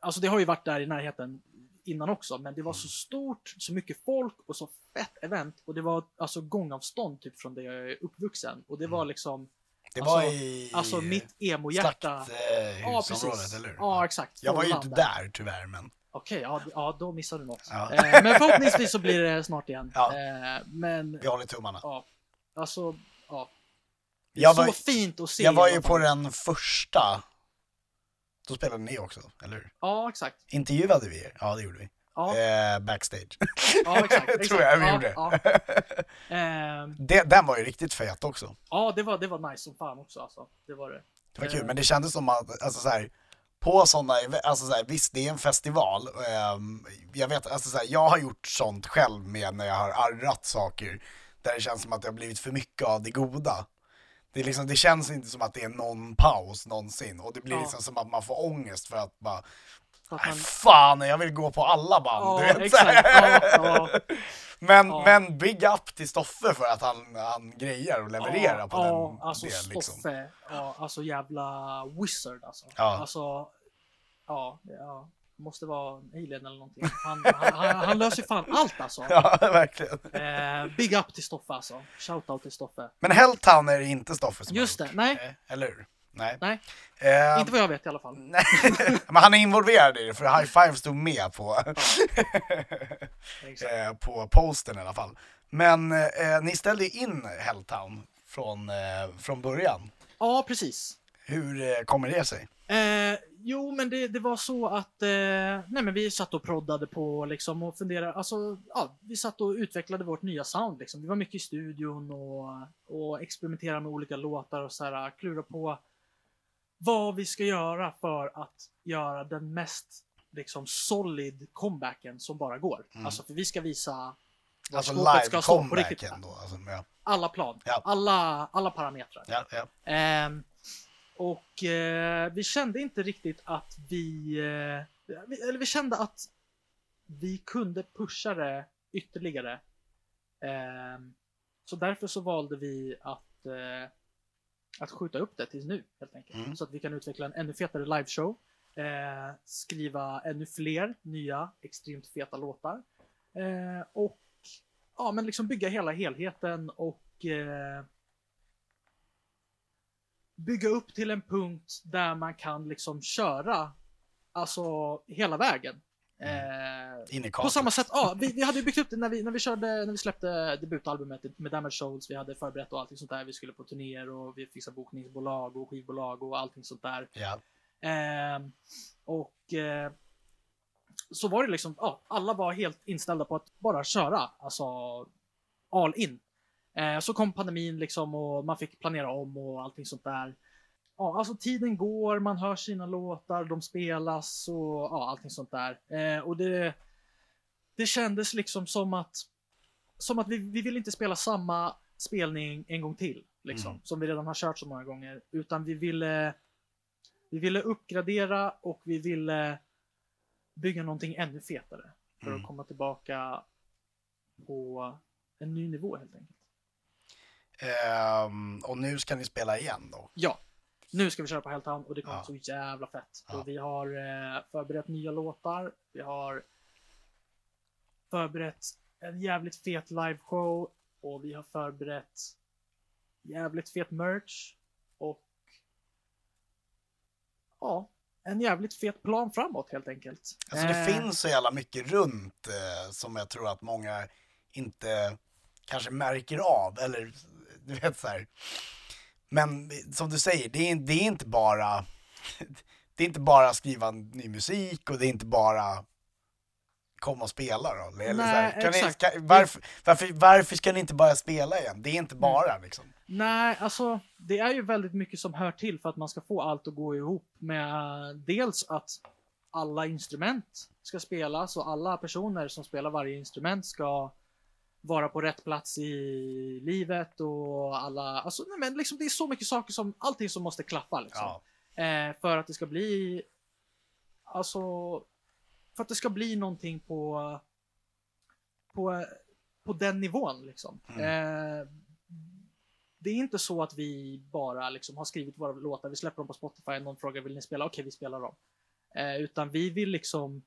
alltså det har ju varit där i närheten innan också, men det var Mm. så stort, så mycket folk och så fett event. Och det var alltså gångavstånd typ från där jag är uppvuxen. Och det var Mm. liksom, Det alltså- var i alltså mitt emo-hjärta. Ja, slakthusområdet, precis. eller hur? Ja, exakt. Jag var ju inte där. tyvärr, men Okej, ja, d- ja, då missade du något. Ja. Eh, men förhoppningsvis så blir det snart igen. Ja. Eh, men, vi håller tummarna. ja. Alltså, ja. Det är Jag så var, fint att se. jag var ju på den första, då spelade ni också, eller hur? Ja, exakt. Intervjuade vi er? Ja, det gjorde vi. Ja, Eh, backstage. ja exakt. exakt. tror jag vi ja, gjorde. Ja. Ehm, Det, den var ju riktigt fet också. ja, det var, det var nice som fan också. Alltså. Det var det. Det var kul, Eh. men det kändes som att, alltså så här, på sådana, alltså så här, visst det är en festival, ehm, jag vet, alltså så här, jag har gjort sånt själv med när jag har arrat saker, där det känns som att det har blivit för mycket av det goda. Det, liksom, det känns inte som att det är någon paus någonsin och det blir Ja. liksom som att man får ångest för att bara, att man, fan, jag vill gå på alla band. ja, du vet, exakt. Ja. Men, men big up till Stoffe för att han, han grejer och levererar på den alltså delen. Liksom. Stoffe, ja, alltså jävla wizard alltså. Ja. Alltså, ja, ja, måste vara en alien eller någonting. Han, han, han, han löser fan allt alltså. Ja, verkligen. Eh, big up till Stoffe alltså. Shoutout till Stoffe. Men Helltown är det inte Stoffe som Just har det, gjort. nej. Eh, Eller hur? Nej. Nej, Eh, inte vad jag vet i alla fall. nej. men han är involverad i det, för High Five stod med på, eh, på posten i alla fall. Men eh, ni ställde in Helltown från, eh, från början. Ja, precis. Hur eh, kommer det sig? Eh, jo, men det, det var så att eh, nej, men vi satt och proddade på liksom och funderade. Alltså, ja, vi satt och utvecklade vårt nya sound. Liksom. Vi var mycket i studion och, och experimenterade med olika låtar och så här, klura på vad vi ska göra för att göra den mest liksom solid comebacken som bara går. Mm. Alltså, för vi ska visa Alltså riktigt. live-comebacken då? Alltså, ja. Alla plan, Ja. alla, alla parametrar. Ja, ja. Och eh, vi kände inte riktigt att vi, eh, vi... Eller vi kände att vi kunde pusha det ytterligare. Ehm, så därför så valde vi att, eh, att skjuta upp det tills nu helt enkelt. Mm. Så att vi kan utveckla en ännu fetare liveshow. Eh, skriva ännu fler nya extremt feta låtar. Eh, och ja, men liksom bygga hela helheten och eh, bygga upp till en punkt där man kan liksom köra alltså hela vägen. Eh, In i på samma sätt, ja, vi, vi hade ju byggt upp det när vi, när vi körde, när vi släppte debutalbumet med Damage Souls, vi hade förberett och allting sånt där, vi skulle på turnéer och vi fixade bokningsbolag och skivbolag och allting sånt där. Ja. Ehm, och eh, så var det liksom, ja, alla var helt inställda på att bara köra, alltså all in. Eh, så kom pandemin liksom och man fick planera om och allting sånt där. Ja, alltså tiden går, man hör sina låtar, de spelas och ja, allting sånt där. Eh, och det, det kändes liksom som att, som att vi, vi vill inte spela samma spelning en gång till, liksom, Mm. som vi redan har kört så många gånger, utan vi ville vi ville uppgradera och vi ville bygga någonting ännu fetare för Mm. att komma tillbaka på en ny nivå helt enkelt. Ehm, och nu ska ni spela igen då? Ja, nu ska vi köra på Helltown och det kommer Ja. så jävla fett. Ja. Och vi har eh, förberett nya låtar. Vi har förberett en jävligt fet liveshow och vi har förberett jävligt fet merch och ja, en jävligt fet plan framåt helt enkelt. Alltså det Eh, finns så jävla mycket runt eh, som jag tror att många inte kanske märker av, eller du vet så här. Men som du säger, det är, det är inte bara det är inte bara skriva ny musik och det är inte bara komma och spela då. Eller så här. Nej, Kan ni, kan, varför, varför, varför ska ni inte bara spela igen? Det är inte bara liksom. Nej, alltså det är ju väldigt mycket som hör till för att man ska få allt att gå ihop med dels att alla instrument ska spelas och alla personer som spelar varje instrument ska vara på rätt plats i livet och alla, alltså nej, men liksom det är så mycket saker som, allting som måste klaffa liksom. Ja. Eh, för att det ska bli, alltså, för att det ska bli någonting på, på, på den nivån liksom. Mm. Eh, det är inte så att vi bara liksom har skrivit våra låtar, vi släpper dem på Spotify, någon frågar vill ni spela? Okej, vi spelar dem. Eh, utan vi vill liksom,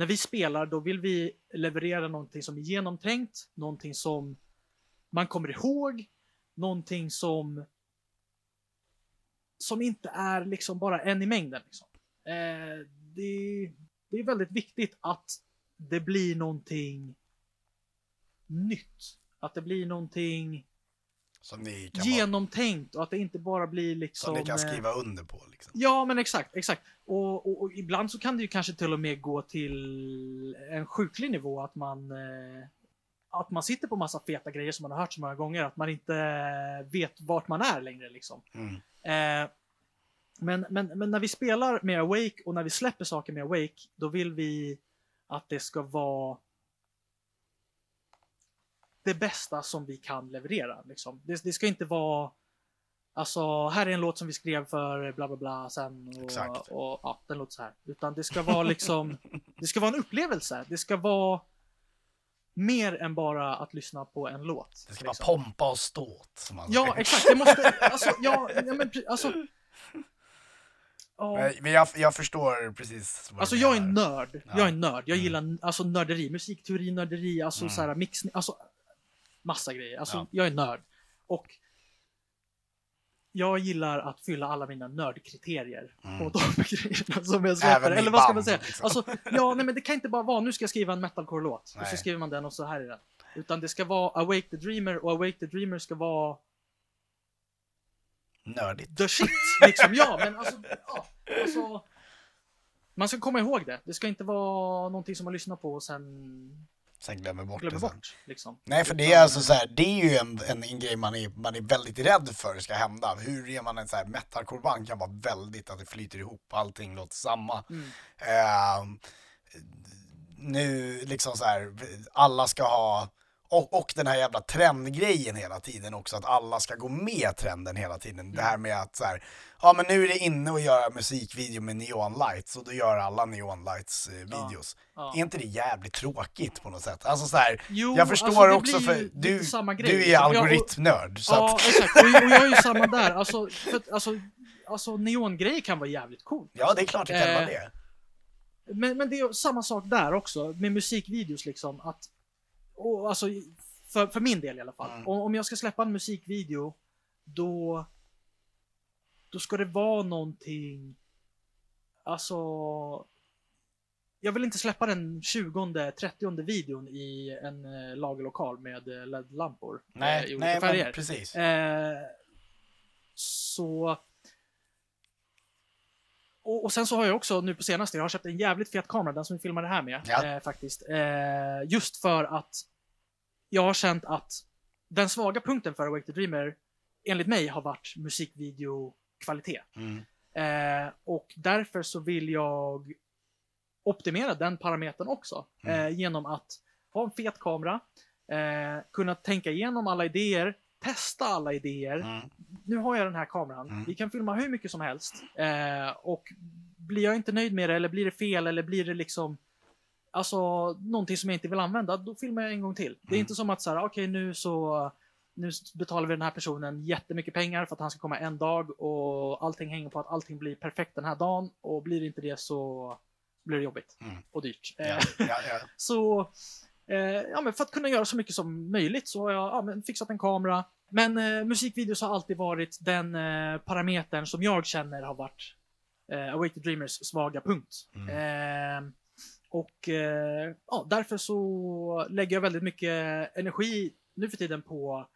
när vi spelar, då vill vi leverera någonting som är genomtänkt, någonting som man kommer ihåg, någonting som som inte är liksom bara en i mängden. Liksom. Eh, det, det är väldigt viktigt att det blir någonting nytt. Att det blir någonting Som ni kan, vara, genomtänkt och att det inte bara blir liksom... som ni kan eh, skriva under på liksom. Ja, men exakt, exakt. Och, och, och ibland så kan det ju kanske till och med gå till en sjuklig nivå att man eh, att man sitter på massa feta grejer som man har hört så många gånger att man inte vet vart man är längre liksom. Mm. Eh, men, men, men när vi spelar med Awake och när vi släpper saker med Awake, då vill vi att det ska vara det bästa som vi kan leverera. Liksom. Det, det ska inte vara Alltså, här är en låt som vi skrev för bla bla bla sen och, Exakt. och ja, den låter så här. Utan det ska vara liksom, det ska vara en upplevelse. Det ska vara mer än bara att lyssna på en låt. Det ska liksom. vara pompa och ståt. Som man Ja, säger. exakt. Det måste, alltså, ja, ja men alltså. Ja, Men- jag, jag förstår precis alltså jag är nörd. Ja. Jag är nörd. Jag Mm. gillar alltså nörderi, musikteori, nörderi, alltså Mm. så här mixning, alltså massa grejer. Alltså Ja. jag är nörd. Och jag gillar att fylla alla mina nördkriterier Mm. på de grejerna som jag släpper. Eller vad ska man säga? liksom. Alltså, ja, nej men det kan inte bara vara nu ska jag skriva en metalcore-låt och så skriver man den och så här är den. Utan det ska vara Awake the Dreamer och Awake the Dreamer ska vara Nördigt. the shit. Liksom, ja, men alltså, ja, alltså. Man ska komma ihåg det. Det ska inte vara någonting som man lyssnar på och sen Sen glömmer bort glömmer det sen. bort. Liksom. Nej, för det är alltså så här, det är ju en, en, en grej man är, man är väldigt rädd för ska hända. Hur är man en så här metalcore-band kan vara väldigt att det flyter ihop, allting låter samma. Mm. Ehm, nu liksom så här, alla ska ha, och, och den här jävla trendgrejen hela tiden också, att alla ska gå med trenden hela tiden. Det här med att så här, ja men nu är det inne att göra musikvideo med neon lights och då gör alla neon lights eh, videos. ja. Är inte det jävligt tråkigt på något sätt? Alltså så här, Jo, jag förstår alltså, också för du, grej, du är liksom. Ja, och- algoritmnörd. Så Ja, att, exakt. Och, och jag är ju samma där. Alltså, för alltså, alltså neongrejer kan vara jävligt coolt. ja, det är klart det kan Eh, vara det. Men, men det är samma sak där också, med musikvideos liksom. Att, och, alltså, för, för min del i alla fall. Mm. Om, jag ska släppa en musikvideo, då, då ska det vara någonting, alltså, jag vill inte släppa den 20-30 videon i en eh, lagerlokal med eh, LED-lampor eh, i Nej, olika nej färger. precis. Eh, så... Och, och sen så har jag också nu på senaste, jag har köpt en jävligt fet kamera, den som vi filmar det här med, Ja. eh, faktiskt. Eh, just för att jag har känt att den svaga punkten för Awake the Dreamer, enligt mig, har varit musikvideokvalitet. Mm. Eh, och därför så vill jag optimera den parametern också. Mm. Eh, genom att ha en fet kamera, eh, kunna tänka igenom alla idéer, testa alla idéer. Mm. Nu har jag den här kameran, Mm. vi kan filma hur mycket som helst. Eh, och blir jag inte nöjd med det, eller blir det fel, eller blir det liksom Alltså någonting som jag inte vill använda, då filmar jag en gång till. Det är Mm. inte som att så här, okej nu så nu betalar vi den här personen jättemycket pengar för att han ska komma en dag och allting hänger på att allting blir perfekt den här dagen och blir det inte det så blir det jobbigt Mm. och dyrt. Eh, Ja, ja, ja. så eh, ja, men för att kunna göra så mycket som möjligt så har jag ja, men fixat en kamera. Men eh, musikvideos har alltid varit den eh, parametern som jag känner har varit eh, Awake the Dreamers svaga punkt. Mm. Eh, och eh, ja, därför så lägger jag väldigt mycket energi nu för tiden på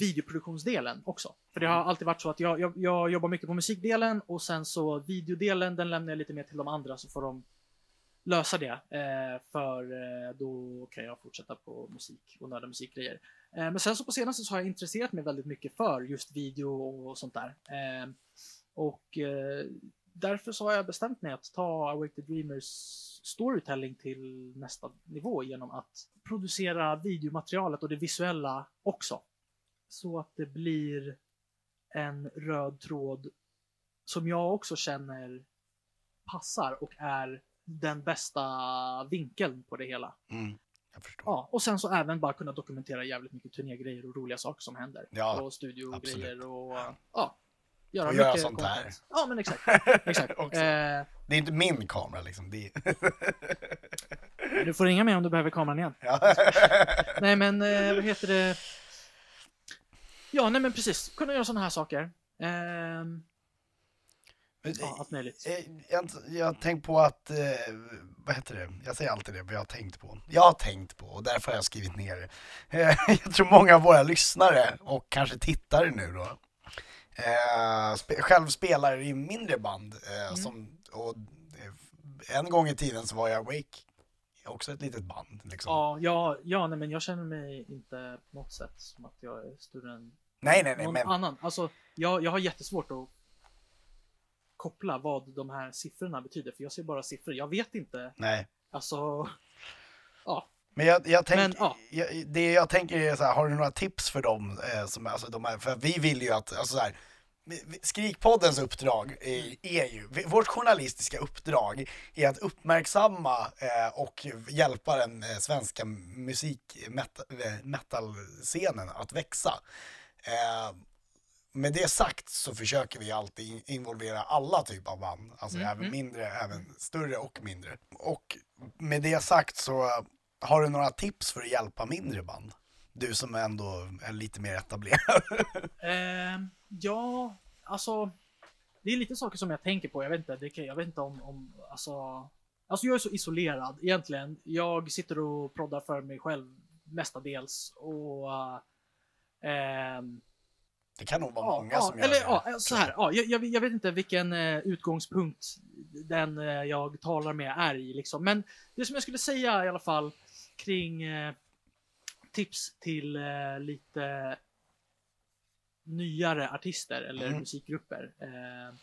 videoproduktionsdelen också. För det har Mm. alltid varit så att jag, jag, jag jobbar mycket på musikdelen och sen så videodelen, den lämnar jag lite mer till de andra så får de lösa det. Eh, för eh, då kan jag fortsätta på musik och nörda musikgrejer. Eh, men sen så på senaste så har jag intresserat mig väldigt mycket för just video och sånt där. Eh, och eh, därför så har jag bestämt mig att ta Awake the Dreamers storytelling till nästa nivå genom att producera videomaterialet och det visuella också. Så att det blir en röd tråd som jag också känner passar och är den bästa vinkeln på det hela. Mm. Ja, och sen så även bara kunna dokumentera jävligt mycket turnégrejer och roliga saker som händer. Ja, och studiogrejer och ja. Göra Och göra sånt här. content. Ja, men exakt. exakt. Eh, Det är inte min kamera liksom. Det du får ringa mig om du behöver kameran igen. ja. Nej, men eh, vad heter det? Ja, nej men precis. Kunna göra sådana här saker. Ehm, ja, allt möjligt. Eh, Jag, jag har tänkt på att, eh, vad heter det, jag säger alltid det, vad jag har tänkt på. Jag har tänkt på och därför har jag skrivit ner det. Eh, Jag tror många av våra lyssnare och kanske tittare nu då, eh, spe, själv spelar i mindre band. Eh, Mm. som, och eh, en gång i tiden så var jag Wake, också ett litet band. Liksom. Ja, ja, ja, nej men jag känner mig inte på något sätt som att jag är större än nej, nej, nej, någon men annan. Alltså, jag, jag har jättesvårt att koppla vad de här siffrorna betyder, för jag ser bara siffror. Jag vet inte, nej. alltså, ja. Men jag, jag, tänk, Men, ja. jag, det jag tänker är så här, har du några tips för dem? Eh, som, alltså, de här, för vi vill ju att, alltså så här, Skrikpoddens uppdrag är, är ju, vårt journalistiska uppdrag är att uppmärksamma eh, och hjälpa den eh, svenska musik metal, eh, metal-scenen att växa. Eh, med det sagt så försöker vi alltid involvera alla typer av band, alltså Mm, även mm. mindre, även större och mindre. Och med det sagt så har du några tips för att hjälpa mindre band? Du som ändå är lite mer etablerad. Eh, ja, alltså. Det är lite saker som jag tänker på. Jag vet inte, det kan, jag vet inte om, om alltså. Alltså jag är så isolerad egentligen. Jag sitter och proddar för mig själv mestadels och. eh, Det kan nog vara ja, många ja, som gör eller, det. ja, så här. Ja, jag, jag, vet inte vilken eh, utgångspunkt den eh, jag talar med är i liksom. Men det som jag skulle säga i alla fall kring eh, tips till eh, lite nyare artister eller Mm. musikgrupper. Eh,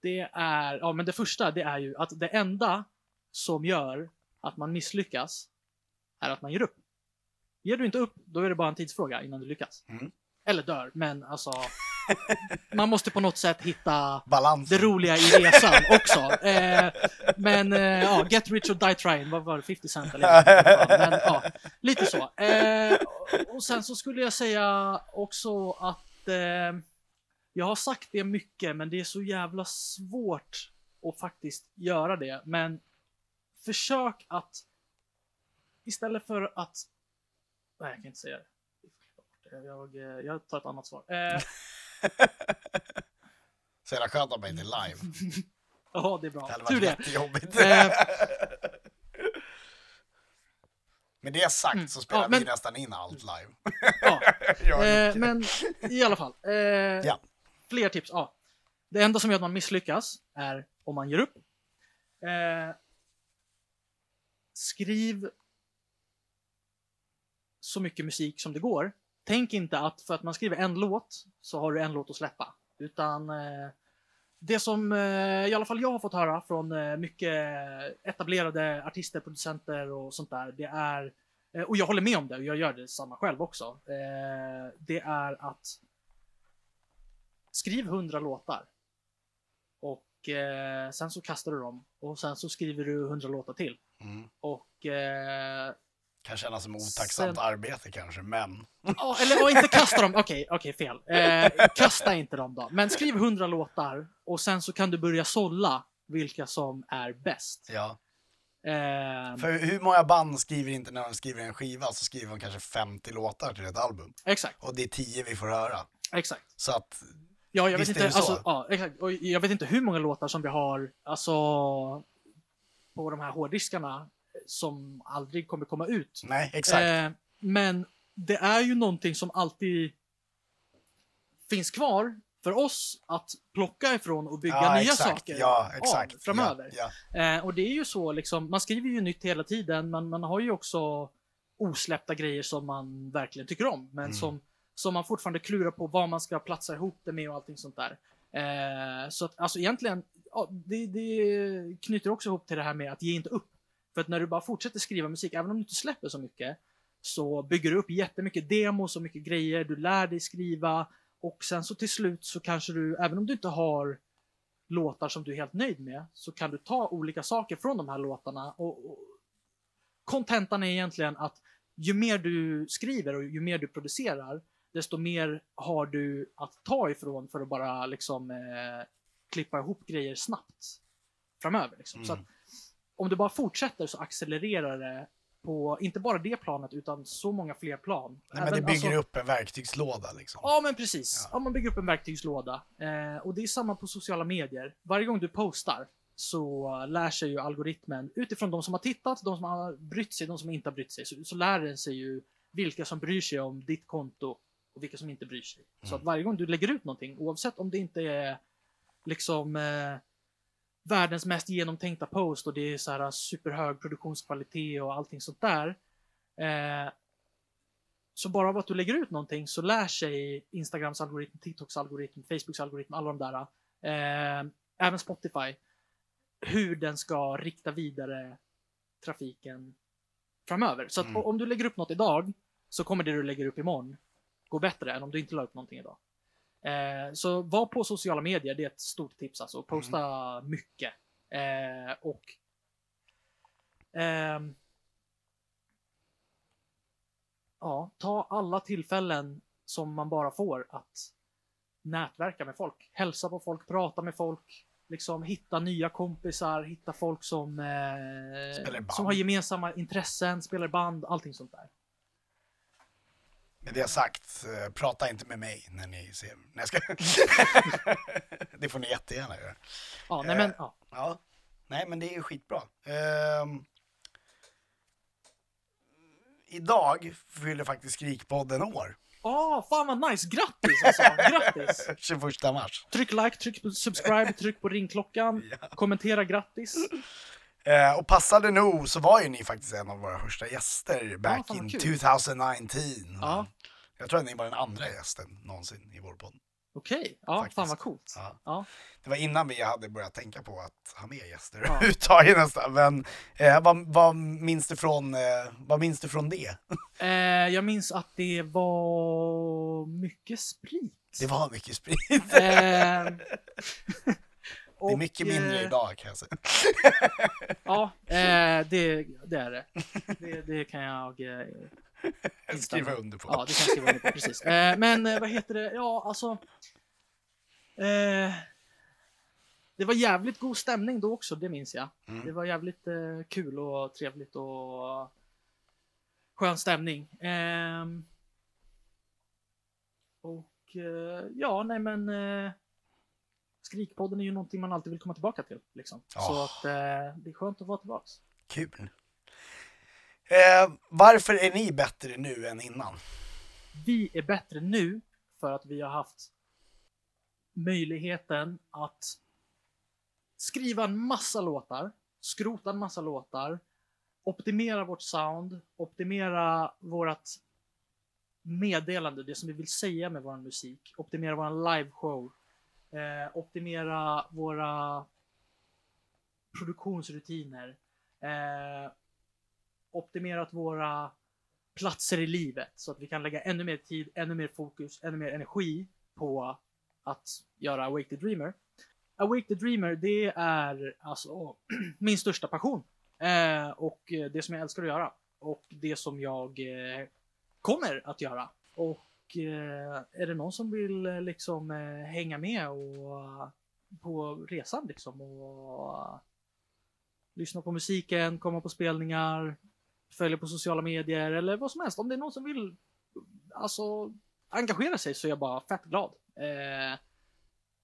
det är, ja men det första det är ju att det enda som gör att man misslyckas är att man ger upp. Ger du inte upp, då är det bara en tidsfråga innan du lyckas. Mm. Eller dör, men alltså man måste på något sätt hitta Balans. det roliga i resan också. Eh, men eh, ja, Get Rich or Die Trying, vad var det? 50 cent eller Men ja, lite så. Eh, och sen så skulle jag säga också att eh, jag har sagt det mycket, men det är så jävla svårt att faktiskt göra det. Men försök att istället för att... Nej, jag kan inte säga det. Jag, eh, jag tar ett annat svar. Eh, Så jävla skönt att man inte är live. ja, det är bra. Det hade Tur varit det. jättejobbigt. Eh, Med det sagt Mm. så spelar Ja, men- vi nästan in allt live. ja. Eh, men i alla fall. Eh, Ja. Fler tips. Ja. Det enda som gör att man misslyckas är om man ger upp. Eh, skriv så mycket musik som det går. Tänk inte att för att man skriver en låt så har du en låt att släppa. Utan eh, det som eh, i alla fall jag har fått höra från eh, mycket etablerade artister, producenter och sånt där. Det är, eh, och jag håller med om det och jag gör det samma själv också. Eh, det är att skriv 100 låtar. Och eh, sen så kastar du dem. Och sen så skriver du 100 låtar till. Mm. Och Kan kännas som otacksamt Sen- arbete kanske, men Ja, eller ja, inte kasta dem. Okej, okej, fel. Eh, kasta inte dem då. Men skriv 100 låtar och sen så kan du börja sålla vilka som är bäst. ja. Eh, För hur många band skriver inte när de skriver en skiva så skriver de kanske 50 låtar till ett album. exakt, Och det är 10 vi får höra. exakt. Så att, Ja, jag vet Visst inte, alltså, ja, exakt. Och jag vet inte hur många låtar som vi har, alltså, på de här hårddiskarna som aldrig kommer komma ut. nej exakt. Eh, men det är ju någonting som alltid finns kvar för oss att plocka ifrån och bygga ja, nya exakt. saker Ja, av exakt. framöver. Ja, ja. Eh, och det är ju så, liksom, man skriver ju nytt hela tiden, men man har ju också osläppta grejer som man verkligen tycker om, men Mm. som, som man fortfarande klurar på vad man ska platsa ihop det med och allting sånt där. Eh, så att, alltså egentligen, ja, det, det knyter också ihop till det här med att ge inte upp. För att när du bara fortsätter skriva musik, även om du inte släpper så mycket, så bygger du upp jättemycket demos och mycket grejer, du lär dig skriva och sen så till slut så kanske du, även om du inte har låtar som du är helt nöjd med, så kan du ta olika saker från de här låtarna och och kontentan är egentligen att ju mer du skriver och ju mer du producerar, desto mer har du att ta ifrån för att bara liksom eh, klippa ihop grejer snabbt framöver. Liksom. Så att mm om du bara fortsätter så accelererar det på inte bara det planet utan så många fler plan. Nej, men det Även, bygger alltså- upp en verktygslåda liksom. Ja, men precis. Ja. Ja. man bygger upp en verktygslåda. Eh, och det är samma på sociala medier. Varje gång du postar så lär sig ju algoritmen utifrån de som har tittat, de som har brytt sig, de som inte har brytt sig. Så, så lär den sig ju vilka som bryr sig om ditt konto och vilka som inte bryr sig. Så Mm. att varje gång du lägger ut någonting, oavsett om det inte är liksom eh, världens mest genomtänkta post och det är så här superhög produktionskvalitet och allting sånt där. Eh, så bara av att du lägger ut någonting så lär sig Instagrams algoritm, TikToks algoritm, Facebooks algoritm, alla de där. Eh, även Spotify. Hur den ska rikta vidare trafiken framöver. Så att Mm. om du lägger upp något idag så kommer det du lägger upp imorgon gå bättre än om du inte la upp någonting idag. Eh, så var på sociala medier, det är ett stort tips alltså. Posta mycket. Eh, och ehm, ja, ta alla tillfällen som man bara får att nätverka med folk. Hälsa på folk, prata med folk, liksom hitta nya kompisar, hitta folk som, eh, som har gemensamma intressen, spelar band, allting sånt där. Med det sagt, eh, prata inte med mig när ni ser... Nej, jag ska... det får ni jättegärna göra. Ja, nej men, Eh, ja. Ja, nej men det är ju skitbra. Ehm, idag fyller faktiskt Skrikpodden år. Åh, fan vad nice! Grattis alltså! Grattis! 21 mars. Tryck like, tryck på subscribe, tryck på ringklockan, kommentera grattis. Eh, och passade nog så var ju ni faktiskt en av våra första gäster back vad in kul. 2019. Ja. Jag tror att ni var den andra gästen någonsin i vår podd. Okej, ja, Faktiskt. fan vad coolt. Ja. Ja. Det var innan vi hade börjat tänka på att ha med gäster Ja. överhuvudtaget nästan. Men eh, vad, vad, minns du från, eh, vad minns du från det? Eh, jag minns att det var mycket sprit. Det var mycket sprit. Eh, det är mycket mindre eh, idag kan jag säga. Ja, eh, det, det är det. det. Det kan jag eh, Skriva under på. Ja, det kan jag skriva under på, precis. Eh, men eh, vad heter det? Ja, alltså. Eh, det var jävligt god stämning då också, det minns jag. Mm. Det var jävligt eh, kul och trevligt och skön stämning. Ehm, och eh, ja, nej men eh, Skrikpodden är ju någonting man alltid vill komma tillbaka till. Liksom. Så Ja. att eh, det är skönt att vara tillbaks. Kul. Eh, varför är ni bättre nu än innan? Vi är bättre nu för att vi har haft möjligheten att skriva en massa låtar, skrota en massa låtar, optimera vårt sound, optimera vårt meddelande, det som vi vill säga med vår musik, optimera vår liveshow, eh, optimera våra produktionsrutiner, eh, optimerat våra platser i livet så att vi kan lägga ännu mer tid, ännu mer fokus, ännu mer energi på att göra Awake the Dreamer. Awake the Dreamer, det är alltså min största passion. Eh, och det som jag älskar att göra. Och det som jag eh, kommer att göra. Och eh, är det någon som vill eh, liksom eh, hänga med och eh, på resan liksom och eh, lyssna på musiken, komma på spelningar, följa på sociala medier eller vad som helst. Om det är någon som vill alltså, engagera sig så är jag bara fett glad. Eh,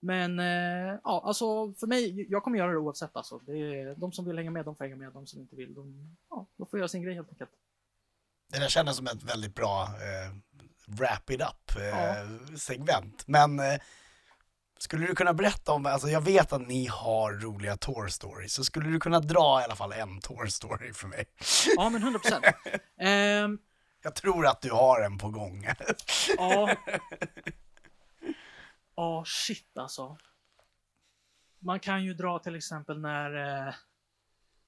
men eh, ja, alltså för mig, jag kommer göra det oavsett alltså. Det är, de som vill hänga med, de får hänga med. De som inte vill, de, ja, de får göra sin grej helt enkelt. Det där kändes som ett väldigt bra eh, wrap it up eh, Ja. Men eh, skulle du kunna berätta om, alltså jag vet att ni har roliga tour stories, så skulle du kunna dra i alla fall en tour story för mig? Ja, men 100 procent. Ehm, Jag tror att du har en på gång. Ja. Ja, shit alltså. Man kan ju dra till exempel när, eh,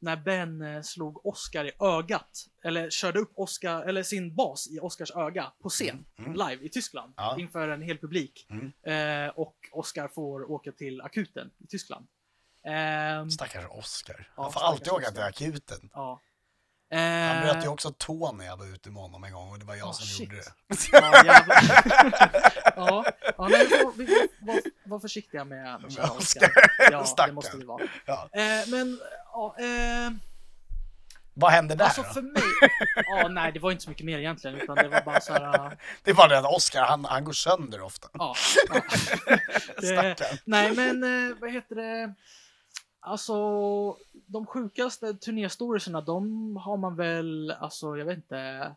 när Ben eh, slog Oscar i ögat. Eller körde upp Oscar, eller sin bas i Oscars öga på scen. Mm. Live i Tyskland. Ja. Inför en hel publik. Mm. Eh, och Oscar får åka till akuten i Tyskland. Ehm, Stackars Oscar. Ja, Han får alltid åka till akuten. ja. Han Eh, bröt ju också tån när jag var ute med honom en gång och det var jag Ah, som shit. gjorde det. Ja, ja, ja nej, vi får, vi får vara, vara försiktiga med, med Oscar. Ja, det måste vi vara. Ja. Eh, men, ja, eh, Vad hände där alltså då? för mig, ja nej det var inte så mycket mer egentligen utan det var bara så här, Det var det att Oscar, han, han går sönder ofta. ja. ja. Det, Stackarn. nej men, eh, vad heter det, alltså de sjukaste turnéstoriesarna de har man väl, alltså jag vet inte,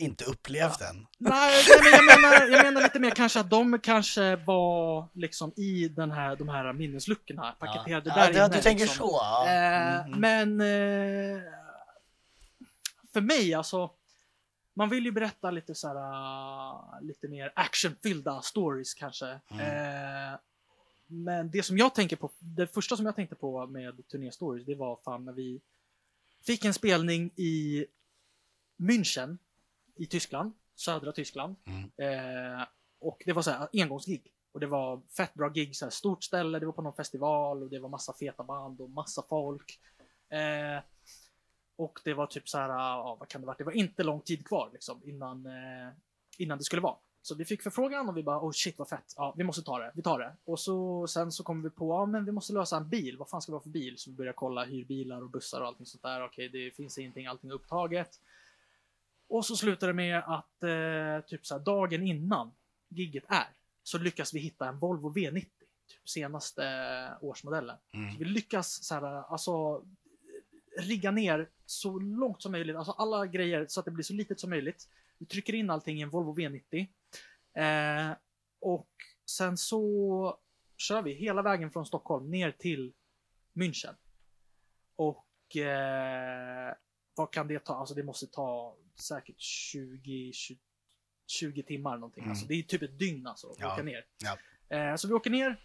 Inte upplevt än. Nej, men jag menar, jag menar lite mer kanske att de kanske var liksom i den här, de här minnesluckorna, paketerade ja, där ja, inne. du tänker liksom. så? Ja. Eh, Mhm. Men eh, för mig alltså, man vill ju berätta lite så här, uh, lite mer actionfyllda stories kanske. Mm. Eh, men det som jag tänker på, det första som jag tänkte på med turnéstories, det var fan när vi fick en spelning i München i Tyskland, södra Tyskland. Mm. Eh, och det var så här engångsgig. Och det var fett bra gig, så här stort ställe, det var på någon festival och det var massa feta band och massa folk. Eh, och det var typ så här, ja, vad kan det vara? Det var inte lång tid kvar liksom innan, eh, innan det skulle vara. Så vi fick förfrågan och vi bara oh shit vad fett, ja vi måste ta det, vi tar det. Och så sen så kom vi på, ja men vi måste lösa en bil, vad fan ska vi ha för bil? Så vi började kolla hyrbilar och bussar och allting sånt där. Okej, det finns ingenting, allting är upptaget. Och så slutar det med att eh, typ så här, dagen innan gigget är så lyckas vi hitta en Volvo V90, typ senaste eh, årsmodellen. Mm. Så vi lyckas så här, alltså rigga ner så långt som möjligt, alltså alla grejer så att det blir så litet som möjligt. Vi trycker in allting i en Volvo V90. Eh, och sen så kör vi hela vägen från Stockholm ner till München. Och eh, vad kan det ta? Alltså det måste ta säkert 20, 20, 20 timmar någonting. Mm. Alltså det är typ ett dygn alltså att Ja. åka ner. Ja. Eh, så vi åker ner,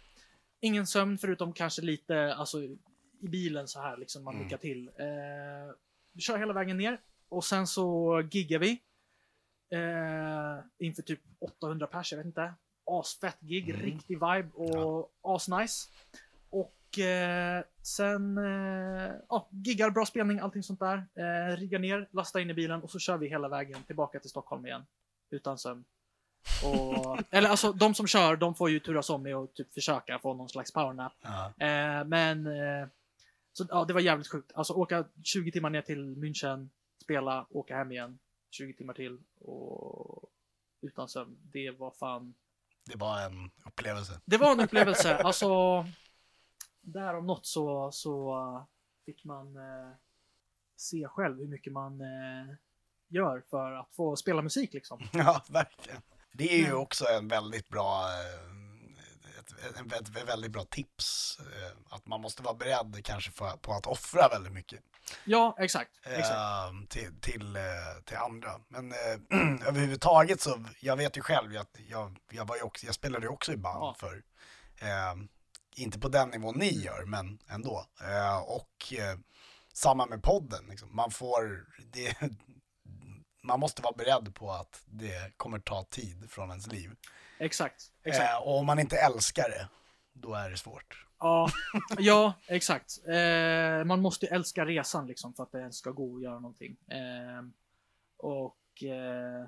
ingen sömn förutom kanske lite alltså, i bilen så här liksom man Mm. till. Eh, vi kör hela vägen ner och sen så giggar vi. Eh, inför typ 800 pers, jag vet inte. Asfett gig, Mm. riktig vibe och asnice. Och eh, sen eh, ja, giggar, bra spelning, allting sånt där. Eh, riggar ner, lastar in i bilen och så kör vi hela vägen tillbaka till Stockholm igen. Utan sömn. Och, eller alltså de som kör, de får ju turas om med att typ försöka få någon slags powernap. Ja. Eh, men eh, så, ja, det var jävligt sjukt. Alltså åka 20 timmar ner till München, spela, åka hem igen 20 timmar till och utan sömn. Det var fan. Det var en upplevelse. Det var en upplevelse. Alltså, där om något så, så eh, fick man eh, se själv hur mycket man eh, gör för att få spela musik liksom. Ja, verkligen. Det är ju också en väldigt bra eh, ett, ett, väldigt bra tips. eh, Att man måste vara beredd kanske för, på att offra väldigt mycket Ja, exakt. exakt. eh, till, till, eh, till andra. Men eh, överhuvudtaget så, jag vet ju själv att jag, jag, var ju också, jag spelade ju också i band Ja. för inte på den nivån ni gör, men ändå. Eh, och eh, samma med podden, liksom. man får, det, man måste vara beredd på att det kommer ta tid från ens liv. Exakt. exakt. Eh, och om man inte älskar det, då är det svårt. Ja, ja exakt. Eh, man måste älska resan liksom för att det ens ska gå att göra någonting. Eh, och eh,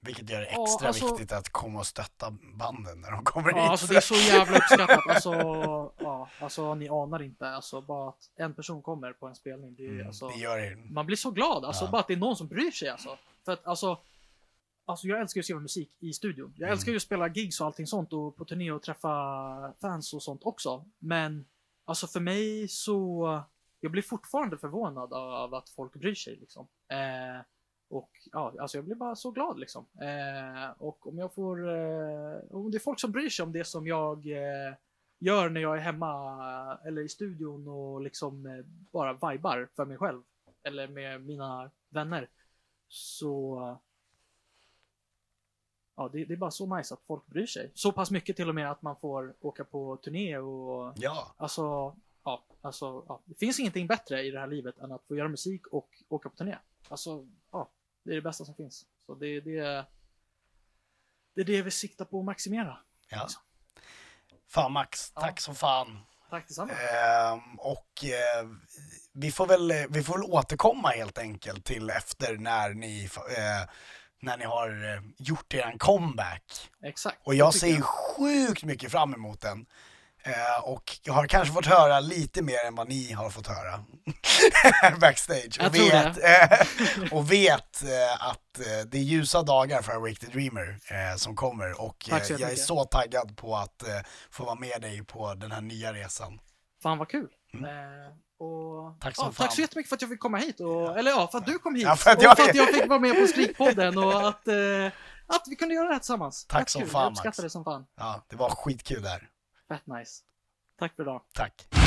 Vilket gör det Ja, extra alltså- viktigt att komma och stötta banden när de kommer ja, hit. alltså det är så jävla uppskattat. Alltså, ja, alltså ni anar inte. Alltså bara att en person kommer på en spelning. Det, Mm, alltså, det gör det. man blir så glad. Alltså Ja. bara att det är någon som bryr sig alltså. För att alltså, alltså jag älskar ju att skriva musik i studion. Jag Mm. älskar ju att spela gigs och allting sånt och på turné och träffa fans och sånt också. Men alltså för mig så, jag blir fortfarande förvånad av att folk bryr sig liksom. Eh, och ja, alltså jag blir bara så glad liksom. Eh, och om jag får, eh, om det är folk som bryr sig om det som jag eh, gör när jag är hemma eller i studion och liksom eh, bara vibar för mig själv eller med mina vänner. Så ja, det, det är bara så nice att folk bryr sig. Så pass mycket till och med att man får åka på turné och Ja, alltså, ja, alltså, ja, det finns ingenting bättre i det här livet än att få göra musik och åka på turné. Alltså, ja, det är det bästa som finns. Så det, det, det är det vi siktar på att maximera. ja. Fan Max, Ja. tack som fan. Tack detsamma. Ehm, och eh, vi, får väl, vi får väl återkomma helt enkelt till efter när ni, eh, när ni har eh, gjort er comeback. Exakt. Och jag ser ju sjukt mycket fram emot den. Eh, och jag har kanske fått höra lite mer än vad ni har fått höra backstage. Jag och, vet, eh, och vet eh, att det är ljusa dagar för Awake the Dreamer som kommer. Och Tack så jag är så taggad på att få vara med dig på den här nya resan. Fan vad kul. Mm. Och, Tack som ja, tack så jättemycket för att jag fick komma hit. Och, Eller ja, för att du kom hit. Ja, för och jag- för att jag fick vara med på Skrikpodden och att, eh, att vi kunde göra det här tillsammans. Tack Fett som kul. fan, Jag uppskattar Max. det som fan. Ja, det var skitkul där. Fett nice. Tack för idag. Tack.